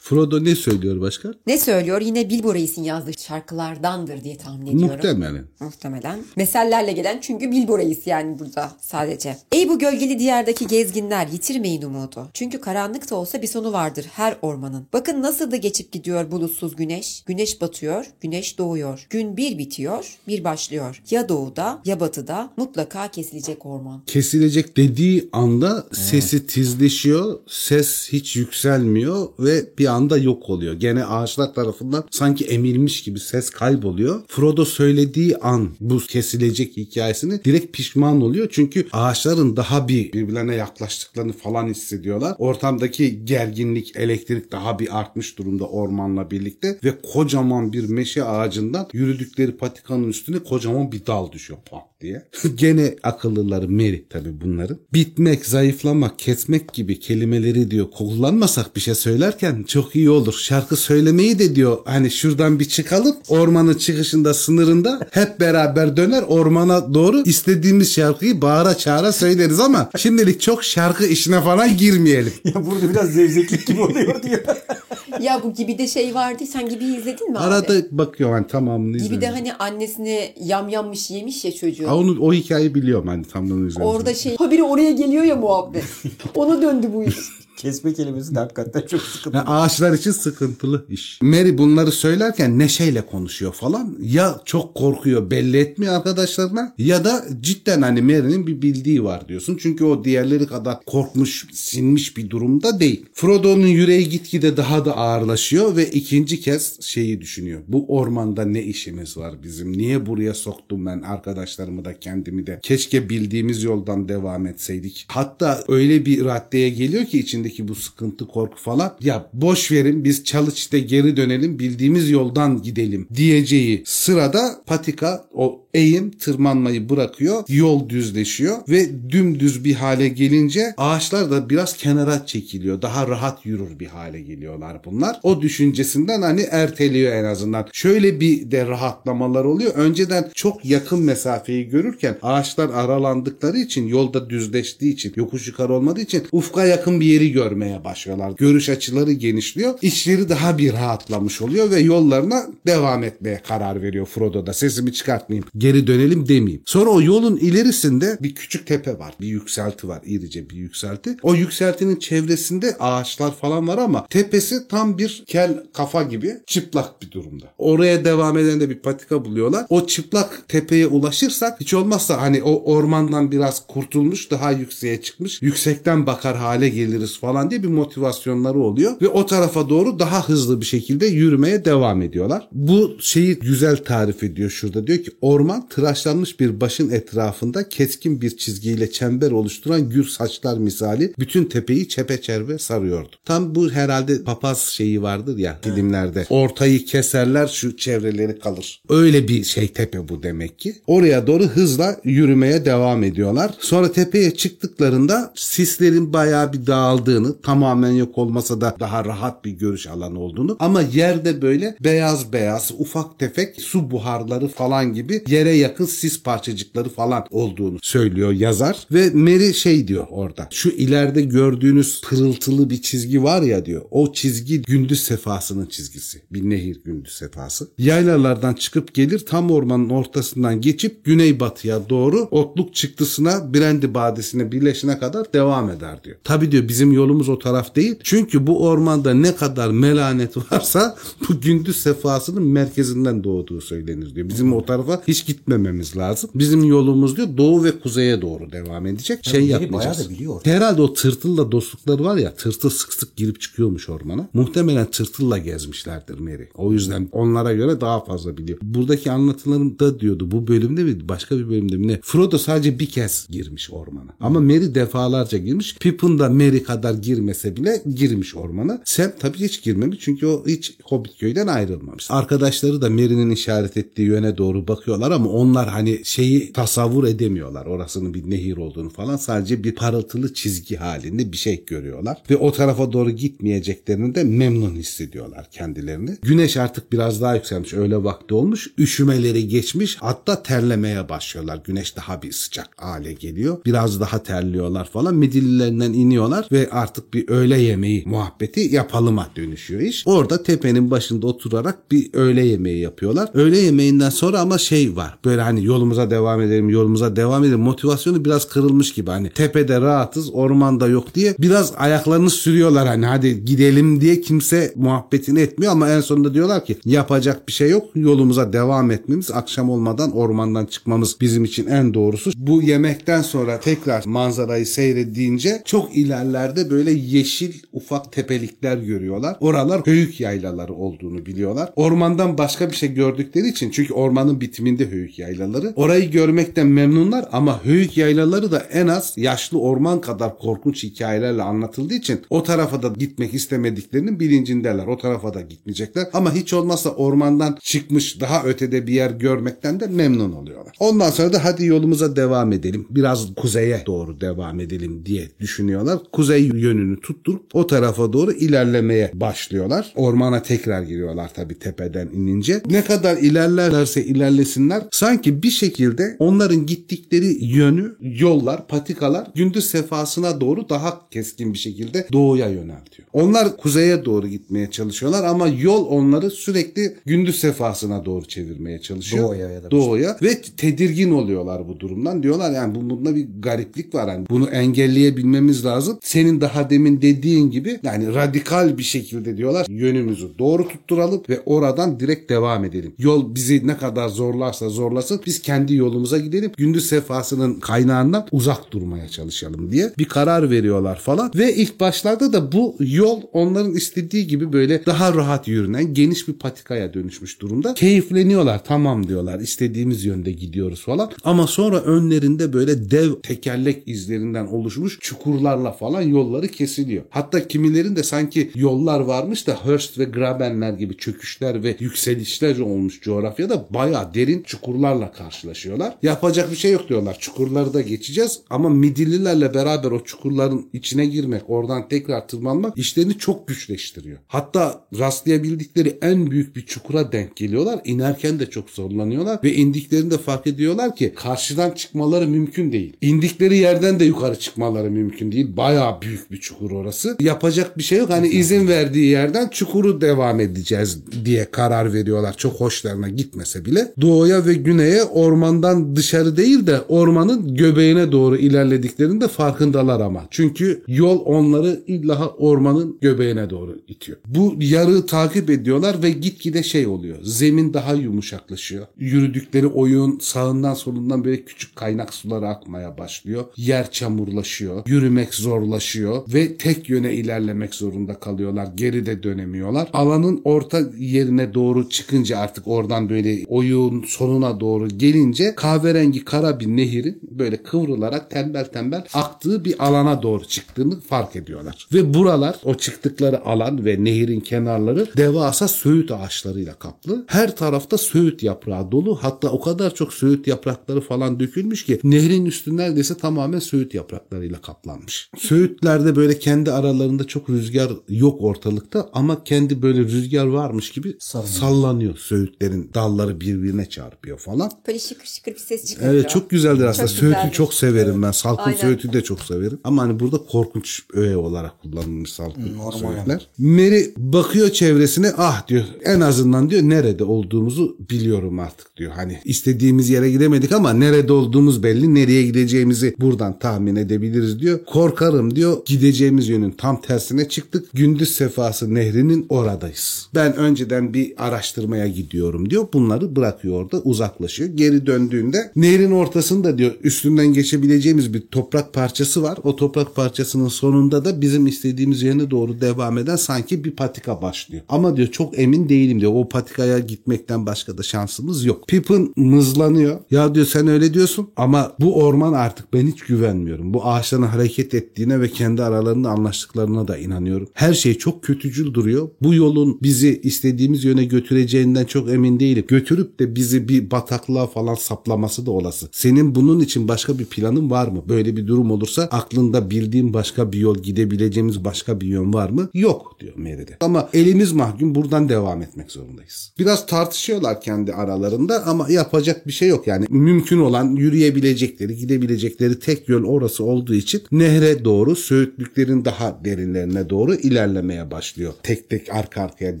Frodo ne söylüyor başka? Ne söylüyor? Yine Bilbo Reis'in yazdığı şarkılardandır diye tahmin ediyorum. Muhtemelen. Muhtemelen. Mesellerle gelen çünkü Bilbo Reis yani burada sadece. Ey bu gölgeli diyardaki gezginler yitirmeyin umudu. Çünkü karanlık da olsa bir sonu vardır her ormanın. Bakın nasıl da geçip gidiyor bulutsuz güneş. Güneş batıyor, güneş doğuyor. Gün bir bitiyor, bir başlıyor. Ya doğuda ya batıda mutlaka kesilecek orman. Kesilecek dediği anda sesi tizleşiyor. Ses hiç yükselmiyor ve bir anda yok oluyor. Gene ağaçlar tarafından sanki emilmiş gibi ses kayboluyor. Frodo söylediği an bu kesilecek hikayesini direkt pişman oluyor. Çünkü ağaçların daha bir birbirlerine yaklaştıklarını falan hissediyorlar. Ortamdaki gerginlik, elektrik daha bir artmış durumda ormanla birlikte ve kocaman bir meşe ağacından yürüdükleri patikanın üstüne kocaman bir dal düşüyor pat diye. Gene akıllıları Mary tabi bunların. Bitmek, zayıflamak, kesmek gibi kelimeleri diyor kullanmasak bir şey söylerken çok iyi olur. Şarkı söylemeyi de diyor hani şuradan bir çıkalım ormanın çıkışında sınırında hep beraber döner ormana doğru istediğimiz şarkıyı bağıra çağıra söyleriz ama şimdilik çok şarkı işine falan girmeyelim. Ya burada biraz zevzeklik gibi oluyor diyor. ya bu gibi de şey vardı. Sen gibi izledin mi abi? Arada bakıyorum hani tamamını Gibi de izledim. hani annesini yamyammış yemiş ya çocuğu. Ha, onu, o hikayeyi biliyorum hani tamamını izledim. Orada şey haberi oraya geliyor ya muhabbet. Ona döndü bu iş. Kesme kelimesi de hakikaten çok sıkıntı. Ha, ağaçlar için sıkıntılı iş. Mary bunları söylerken neşeyle konuşuyor falan. Ya çok korkuyor belli etmiyor arkadaşlarına ya da cidden hani Mary'nin bir bildiği var diyorsun. Çünkü o diğerleri kadar korkmuş, sinmiş bir durumda değil. Frodo'nun yüreği gitgide daha da ağırlaşıyor ve ikinci kez şeyi düşünüyor. Bu ormanda ne işimiz var bizim? Niye buraya soktum ben arkadaşlarımı da kendimi de? Keşke bildiğimiz yoldan devam etseydik. Hatta öyle bir raddeye geliyor ki içindeki bu sıkıntı, korku falan. Ya boş verin biz Çalıç'ta geri dönelim bildiğimiz yoldan gidelim diyeceği sırada patika o eğim tırmanmayı bırakıyor. Yol düzleşiyor ve dümdüz bir hale gelince ağaçlar da biraz kenara çekiliyor. Daha rahat yürür bir hale geliyorlar bunlar. O düşüncesinden hani erteliyor en azından. Şöyle bir de rahatlamalar oluyor. Önceden çok yakın mesafeyi görürken ağaçlar aralandıkları için yolda düzleştiği için yokuş yukarı olmadığı için ufka yakın bir yeri görmeye başlıyorlar. Görüş açıları genişliyor. İçleri daha bir rahatlamış oluyor ve yollarına devam etmeye karar veriyor Frodo da. Sesimi çıkartmayayım. Geri dönelim demeyeyim. Sonra o yolun ilerisinde bir küçük tepe var. Bir yükselti var. irice bir yükselti. O yükseltinin çevresinde ağaçlar falan var ama tepesi tam bir kel kafa gibi çıplak bir durumda. Oraya devam eden de bir patika buluyorlar. O çıplak tepeye ulaşırsak hiç olmazsa hani o ormandan biraz kurtulmuş daha yükseğe çıkmış. Yüksekten bakar hale geliriz falan diye bir motivasyonları oluyor. Ve o tarafa doğru daha hızlı bir şekilde yürümeye devam ediyorlar. Bu şeyi güzel tarif ediyor şurada. Diyor ki orman tıraşlanmış bir başın etrafında keskin bir çizgiyle çember oluşturan gür saçlar misali bütün tepeyi çepeçerve sarıyordu. Tam bu herhalde papaz şeyi vardır ya filmlerde. Ortayı keserler şu çevreleri kalır. Öyle bir şey tepe bu demek ki. Oraya doğru hızla yürümeye devam ediyorlar. Sonra tepeye çıktıklarında sislerin bayağı bir dağıldığını tamamen yok olmasa da daha rahat bir görüş alanı olduğunu ama yerde böyle beyaz beyaz ufak tefek su buharları falan gibi yere yakın sis parçacıkları falan olduğunu söylüyor yazar ve Mary şey diyor orada şu ileride gördüğünüz pırıltılı bir çizgi var ya diyor o çizgi gündüz sefasının çizgisi bir nehir gündüz sefası yaylalardan çıkıp gelir tam ormanın ortasından geçip güneybatıya doğru otluk çıktısına Brendi Badisi'ne birleşene kadar devam eder diyor. Tabi diyor bizim yolumuz o taraf değil. Çünkü bu ormanda ne kadar melanet varsa bu gündüz sefasının merkezinden doğduğu söylenir diyor. Bizim o tarafa hiç gitmememiz lazım. Bizim yolumuz diyor doğu ve kuzeye doğru devam edecek. şey Mary yapmayacağız. bayağı da biliyor. Herhalde o tırtılla dostlukları var ya tırtıl sık sık girip çıkıyormuş ormana. Muhtemelen tırtılla gezmişlerdir Mary. O yüzden onlara göre daha fazla biliyor. Buradaki anlatılarında diyordu bu bölümde mi başka bir bölümde mi ne? Frodo sadece bir kez girmiş ormana. Ama Mary defalarca girmiş. Pippin da Mary kadar girmese bile girmiş ormana. Sam tabii hiç girmemiş çünkü o hiç Hobbit köyden ayrılmamış. Arkadaşları da Merry'nin işaret ettiği yöne doğru bakıyorlar ama onlar hani şeyi tasavvur edemiyorlar. Orasının bir nehir olduğunu falan sadece bir parıltılı çizgi halinde bir şey görüyorlar. Ve o tarafa doğru gitmeyeceklerini de memnun hissediyorlar kendilerini. Güneş artık biraz daha yükselmiş. Öğle vakti olmuş. Üşümeleri geçmiş. Hatta terlemeye başlıyorlar. Güneş daha bir sıcak hale geliyor. Biraz daha terliyorlar falan. Midillilerinden iniyorlar ve artık bir öğle yemeği muhabbeti yapalıma dönüşüyor iş. Orada tepenin başında oturarak bir öğle yemeği yapıyorlar. Öğle yemeğinden sonra ama şey var. Böyle hani yolumuza devam edelim, yolumuza devam edelim. Motivasyonu biraz kırılmış gibi. Hani tepede rahatız, ormanda yok diye biraz ayaklarını sürüyorlar hani hadi gidelim diye kimse muhabbetini etmiyor ama en sonunda diyorlar ki yapacak bir şey yok. Yolumuza devam etmemiz, akşam olmadan ormandan çıkmamız bizim için en doğrusu. Bu yemekten sonra tekrar manzarayı seyrettiğince çok ilerlerde böyle yeşil ufak tepelikler görüyorlar. Oralar höyük yaylaları olduğunu biliyorlar. Ormandan başka bir şey gördükleri için çünkü ormanın bitiminde höyük yaylaları. Orayı görmekten memnunlar ama höyük yaylaları da en az yaşlı orman kadar korkunç hikayelerle anlatıldığı için o tarafa da gitmek istemediklerinin bilincindeler. O tarafa da gitmeyecekler ama hiç olmazsa ormandan çıkmış daha ötede bir yer görmekten de memnun oluyorlar. Ondan sonra da hadi yolumuza devam edelim. Biraz kuzeye doğru devam edelim diye düşünüyorlar. Kuzey yönünü tutturup o tarafa doğru ilerlemeye başlıyorlar. Ormana tekrar giriyorlar tabii tepeden inince. Ne kadar ilerlerlerse ilerlesinler sanki bir şekilde onların gittikleri yönü yollar, patikalar gündüz sefasına doğru daha keskin bir şekilde doğuya yöneltiyor. Onlar kuzeye doğru gitmeye çalışıyorlar ama yol onları sürekli gündüz sefasına doğru çevirmeye çalışıyor. Doğuya ya da Doğuya ve tedirgin oluyorlar bu durumdan. Diyorlar yani bu- bunda bir gariplik var. Yani bunu engelleyebilmemiz lazım. Senin daha demin dediğin gibi yani radikal bir şekilde diyorlar yönümüzü doğru tutturalım ve oradan direkt devam edelim. Yol bizi ne kadar zorlarsa zorlasın biz kendi yolumuza gidelim. Gündüz sefasının kaynağından uzak durmaya çalışalım diye bir karar veriyorlar falan ve ilk başlarda da bu yol onların istediği gibi böyle daha rahat yürünen geniş bir patikaya dönüşmüş durumda. Keyifleniyorlar tamam diyorlar istediğimiz yönde gidiyoruz falan ama sonra önlerinde böyle dev tekerlek izlerinden oluşmuş çukurlarla falan yolları kesiliyor. Hatta kimilerin de sanki yollar varmış da Hurst ve Grabenler gibi çöküşler ve yükselişler olmuş coğrafyada bayağı derin çukurlarla karşılaşıyorlar. Yapacak bir şey yok diyorlar. Çukurları da geçeceğiz ama Midillilerle beraber o çukurların içine girmek, oradan tekrar tırmanmak işlerini çok güçleştiriyor. Hatta rastlayabildikleri en büyük bir çukura denk geliyorlar. İnerken de çok zorlanıyorlar ve indiklerinde fark ediyorlar ki karşıdan çıkmaları mümkün değil. İndikleri yerden de yukarı çıkmaları mümkün değil. Bayağı büyük bir çukur orası. Yapacak bir şey yok. Hani izin verdiği yerden çukuru devam edeceğiz diye karar veriyorlar. Çok hoşlarına gitmese bile. Doğuya ve güneye ormandan dışarı değil de ormanın göbeğine doğru ilerlediklerinde farkındalar ama. Çünkü yol onları illa ormanın göbeğine doğru itiyor. Bu yarığı takip ediyorlar ve gitgide şey oluyor. Zemin daha yumuşaklaşıyor. Yürüdükleri oyun sağından solundan böyle küçük kaynak suları akmaya başlıyor. Yer çamurlaşıyor. Yürümek zorlaşıyor ve tek yöne ilerlemek zorunda kalıyorlar. Geride dönemiyorlar. Alanın orta yerine doğru çıkınca artık oradan böyle oyun sonuna doğru gelince kahverengi kara bir nehirin böyle kıvrılarak tembel tembel aktığı bir alana doğru çıktığını fark ediyorlar. Ve buralar o çıktıkları alan ve nehirin kenarları devasa söğüt ağaçlarıyla kaplı. Her tarafta söğüt yaprağı dolu. Hatta o kadar çok söğüt yaprakları falan dökülmüş ki nehrin üstü neredeyse tamamen söğüt yapraklarıyla kaplanmış. Söğütlerde böyle kendi aralarında çok rüzgar yok ortalıkta ama kendi böyle rüzgar varmış gibi Sallanıyor. sallanıyor. Söğütlerin dalları birbirine çarpıyor falan. Böyle şıkır şıkır bir ses çıkarıyor. Evet çok güzeldir aslında. Çok Söğütü güzeldir. çok severim ben. Salkım Aynen. söğütü de çok severim. Ama hani burada korkunç öğe olarak kullanılmış salkım normal söğütler. Mary bakıyor çevresine ah diyor en azından diyor nerede olduğumuzu biliyorum artık diyor. Hani istediğimiz yere gidemedik ama nerede olduğumuz belli. Nereye gideceğimizi buradan tahmin edebiliriz diyor. Korkarım diyor gideceğimiz yönün tam tersine çıktık. Gündüz sefası nehrinin oradayız. Ben önceden bir araştırmaya gidiyorum diyor. Bunları bırakıyor orada uzaklaşıyor. Geri döndüğünde nehrin ortasında diyor üstünden geçebileceğimiz bir toprak parçası var. O toprak parçasının sonunda da bizim istediğimiz yöne doğru devam eden sanki bir patika başlıyor. Ama diyor çok emin değilim diyor. O patikaya gitmekten başka da şansımız yok. Pippin mızlanıyor. Ya diyor sen öyle diyorsun ama bu orman artık ben hiç güvenmiyorum. Bu ağaçların hareket ettiğine ve kendi aralarında anlaştıklarına da inanıyorum. Her şey çok kötücül duruyor. Bu yolun bizi istediğimiz yöne götüreceğinden çok emin değilim. Götürüp de bizi bir bataklığa falan saplaması da olası. Senin bunun için başka bir planın var mı? Böyle bir durum olursa aklında bildiğin başka bir yol gidebileceğimiz başka bir yön var mı? Yok diyor Meride. Ama elimiz mahkum buradan devam etmek zorundayız. Biraz tartışıyorlar kendi aralarında ama yapacak bir şey yok. Yani mümkün olan yürüyebilecekleri, gidebilecekleri tek yol orası olduğu için nehre doğru söğütlüklerin daha derinlerine doğru ilerlemeye başlıyor. Tek tek arka arkaya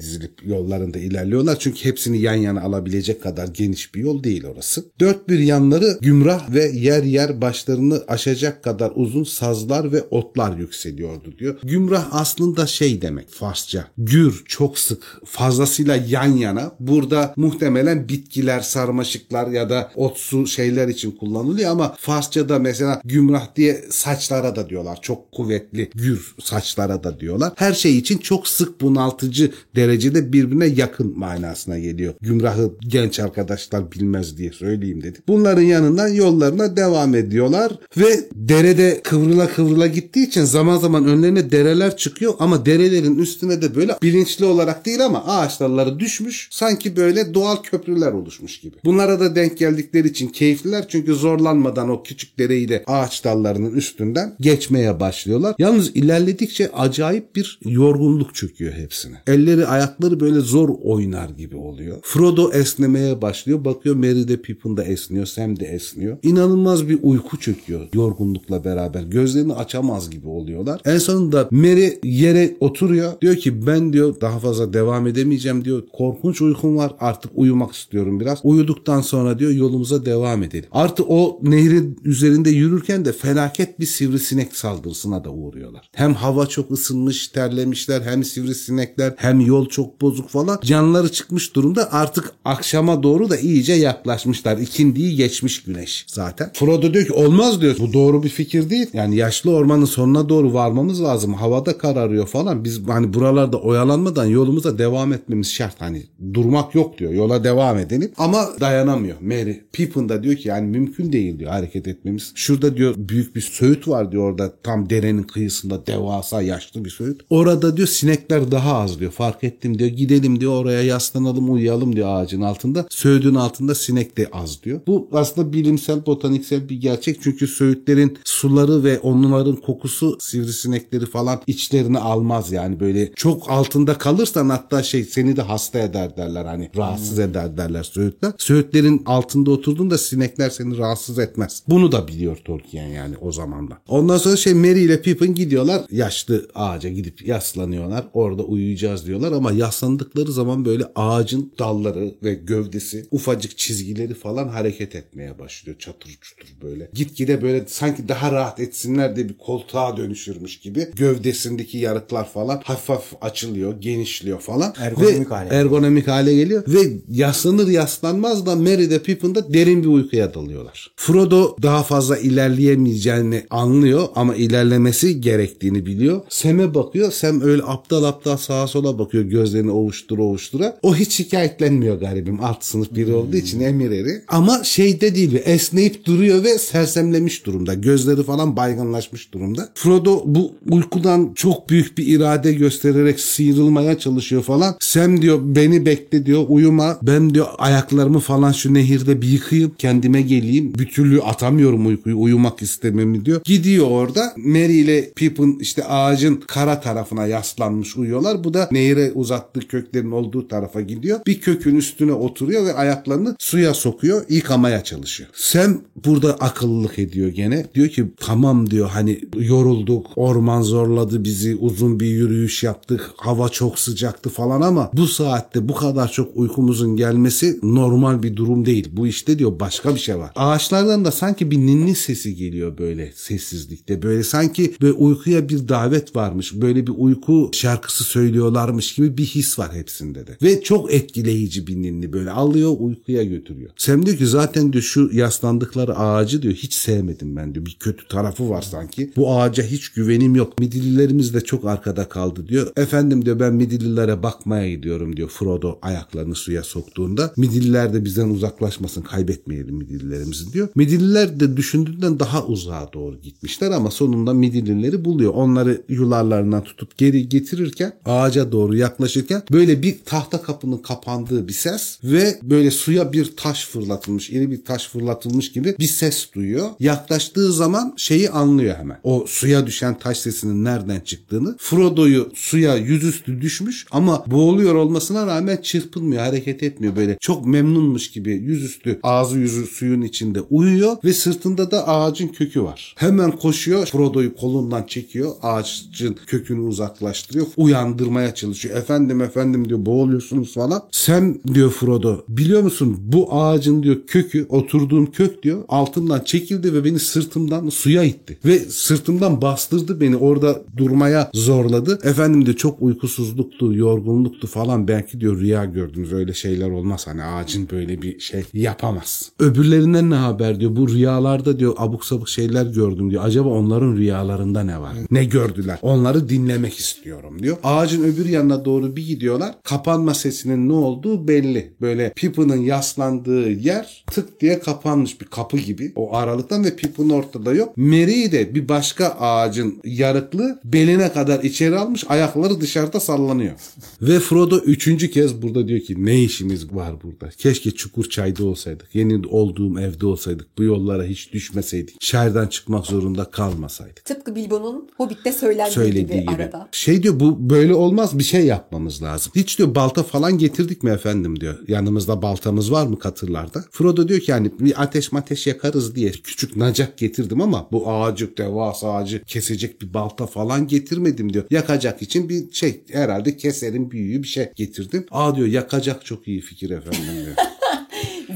dizilip yollarında ilerliyorlar. Çünkü hepsini yan yana alabilecek kadar geniş bir yol değil orası. Dört bir yanları gümrah ve yer yer başlarını aşacak kadar uzun sazlar ve otlar yükseliyordu diyor. Gümrah aslında şey demek Farsça. Gür, çok sık, fazlasıyla yan yana. Burada muhtemelen bitkiler, sarmaşıklar ya da otsu şeyler için kullanılıyor ama Farsçada mesela gümrah diye saçlara da diyorlar. Çok kuvvetli gür saçlara da diyorlar. Her şey için çok sık bunaltıcı derecede birbirine yakın manasına geliyor. Gümrahı genç arkadaşlar bilmez diye söyleyeyim dedim. Bunların yanından yollarına devam ediyorlar ve derede kıvrıla kıvrıla gittiği için zaman zaman önlerine dereler çıkıyor ama derelerin üstüne de böyle bilinçli olarak değil ama ağaç dalları düşmüş sanki böyle doğal köprüler oluşmuş gibi. Bunlara da denk geldikleri için keyifliler çünkü zorlanmadan o küçük dereyi de ağaç dallarının üstünden geçmeye başlıyorlar. Yalnız ilerledikçe acayip bir yorgunluk çöküyor hepsine. Elleri ayakları böyle zor oynar gibi oluyor. Frodo esnemeye başlıyor. Bakıyor Merry de Pippin de esniyor. Sam de esniyor. İnanılmaz bir uyku çöküyor yorgunlukla beraber. Gözlerini açamaz gibi oluyorlar. En sonunda Merry yere oturuyor. Diyor ki ben diyor daha fazla devam edemeyeceğim diyor. Korkunç uykum var. Artık uyumak istiyorum biraz. Uyuduktan sonra diyor yolumuza devam edelim. Artı o nehrin üzerinde yürürken de felaket bir sivrisinek saldırısına da uğruyorlar. Hem hava çok ısınmış, terlemişler, hem sivrisinekler, hem yol çok bozuk falan. Canları çıkmış durumda artık akşama doğru da iyice yaklaşmışlar. İkindiyi geçmiş güneş zaten. Frodo diyor ki olmaz diyor. Bu doğru bir fikir değil. Yani yaşlı ormanın sonuna doğru varmamız lazım. Havada kararıyor falan. Biz hani buralarda oyalanmadan yolumuza devam etmemiz şart. Hani durmak yok diyor. Yola devam edelim. Ama dayanamıyor Merry. Pippin da diyor ki yani mümkün değil diyor hareket etmemiz. Şurada diyor büyük bir söğüt var diyor orada tam derenin kıyısında devasa yaşlı bir söğüt. Orada diyor sinekler daha az diyor. Fark ettim diyor. Gidelim diyor oraya yaslanalım uyuyalım diyor ağacın altında. Söğüdün altında sinek de az diyor. Bu aslında bilimsel, botaniksel bir gerçek. Çünkü söğütlerin suları ve onların kokusu sivrisinekleri falan içlerine almaz yani böyle çok altında kalırsan hatta şey seni de hasta eder derler hani rahatsız eder derler söğütler. Söğütlerin altında oturduğunda sinekler seni rahatsız etmez. Bunu da biliyor Tolkien yani o zaman da. Ondan sonra şey Merry ile Pippin gidiyorlar yaşlı ağaca gidip yaslanıyorlar. Orada uyuyacağız diyorlar ama yaslandıkları zaman böyle ağacın dalları ve gövdesi ufacık çizgileri falan hareket etmeye başlıyor. Çatır çutur böyle. Gitgide böyle sanki daha rahat etsinler diye bir koltuğa dönüşürmüş gibi gövdesindeki yarıklar falan hafif hafif açılıyor, genişliyor falan. Ergonomik ve hale. ergonomik hale geliyor ve yaslanır yaslanmaz da Merry de Pippin de derin bir uykuya dalıyorlar. Frodo daha fazla ilerleyemeyeceğini anlıyor ama ilerlemesi gerektiğini biliyor. Sam'e bakıyor. Sam öyle aptal aptal sağa sola bakıyor gözlerini ovuştura ovuştura. O hiç şikayetlenmiyor garibim. Alt sınıf biri olduğu için emir eri. Ama şeyde değil esneyip duruyor ve sersemlemiş durumda. Gözleri falan baygınlaşmış durumda. Frodo bu uykudan çok büyük bir irade göstererek sıyrılmaya çalışıyor falan. Sam diyor beni bekle diyor uyuma. Ben diyor ayaklarımı falan şu nehirde bir yıkayım kendime geleyim. Bir türlü atamıyorum uykuyu uyumak istememi diyor. Gidiyor orada. Merry ile Pippin işte ağacın kara tarafına yaslanmış uyuyorlar. Bu da nehire uzattığı köklerin olduğu tarafa gidiyor. Bir kökün üstüne oturuyor ve ayaklarını suya sokuyor. yıkamaya çalışıyor. Sam burada akıllılık ediyor gene. Diyor ki tamam diyor hani yorulduk. Orman zorladı bizi. Uzun bir yürüyüş yaptık. Hava çok sıcaktı falan ama bu saatte bu kadar çok uykumuzun gelmesi normal bir durum değil. Bu işte diyor başka bir şey var. Ağaçlardan da sanki bir ninni sesi geliyor böyle sessizlikte. Böyle sanki böyle uykuya bir davet varmış. Böyle bir uyku şarkısı söylüyorlarmış gibi bir his var hepsinde de. Ve çok etkileyici bir ninni böyle alıyor uykuya götürüyor. Sam diyor ki zaten diyor şu yaslandıkları ağacı diyor hiç sevmedim ben diyor. Bir kötü tarafı var sanki. Bu ağaca hiç güvenim yok. Midillilerimiz de çok arkada kaldı diyor. Efendim diyor ben Midillilere bakmaya gidiyorum diyor Frodo ayaklarını suya soktuğunda. Midilliler de bizden uzaklaşmasın kaybetmeyelim Midillilerimizi diyor. Midilliler de düşündüğünden daha uzağa doğru gitmişler ama sonunda Midillileri buluyor. Onları yularlarından tutup geri getirirken ağaca doğru yaklaşırken böyle bir tahta kapının kapandığı bir ses ve böyle suya bir taş fırlatılmış, iri bir taş fırlatılmış gibi bir ses duyuyor. Yaklaştığı zaman şeyi anlıyor hemen. O suya düşen taş sesinin nereden çıktığını. Frodo'yu suya yüzüstü düşmüş ama boğuluyor olmasına rağmen çırpınmıyor, hareket etmiyor böyle. Çok memnunmuş gibi yüzüstü ağzı yüzü suyun içinde uyuyor ve sırtında da ağacın kökü var. Hemen koşuyor, Frodo'yu kolundan çekiyor, ağacın kökünü uzaklaştırıyor, uyandırmaya çalışıyor. Efendim efendim diyor boğuluyorsunuz falan. Sen diyor Frodo biliyor musun bu ağacın diyor kökü oturduğum kök diyor altından çekildi ve beni sırtımdan suya itti. Ve sırtımdan bastırdı beni orada durmaya zorladı. Efendim diyor çok uykusuzluktu, yorgunluktu falan belki diyor rüya gördünüz öyle şeyler olmaz. Hani ağacın böyle bir şey yapamaz. Öbürlerinden ne haber diyor bu rüyalarda diyor abuk sabuk şeyler gördüm diyor. Acaba onların rüyalarında ne var? Ne gördüler? Onları dinlemek istiyorum diyor. Ağacın öbür yanına doğru bir gidiyorlar. Kapanma sesinin ne olduğu belli. Böyle Pippin'in yaslandığı yer tık diye kapanmış bir kapı gibi. O aralıktan ve Pippin ortada yok. Merry de bir başka ağacın yarıklı beline kadar içeri almış. Ayakları dışarıda sallanıyor. ve Frodo üçüncü kez burada diyor ki ne işimiz var burada? Keşke çukur çayda olsaydık. Yeni olduğum evde olsaydık. Bu yollara hiç düşmeseydik. Çaydan çıkmak zorunda kalmasaydık. Tıpkı Bilbo'nun Hobbit'te söylendiği söylediği gibi, gibi. arada. Şey diyor bu böyle olmaz bir şey yapmamız lazım. Hiç diyor balta falan getirdik mi efendim diyor. Yanımızda baltamız var mı katırlarda? Frodo diyor ki yani bir ateş mateş yakarız diye küçük nacak getirdim ama bu ağacı devasa ağacı kesecek bir balta falan getirmedim diyor. Yakacak için bir şey herhalde keserim büyüğü bir şey getirdim. Aa diyor yakacak çok iyi fikir efendim diyor.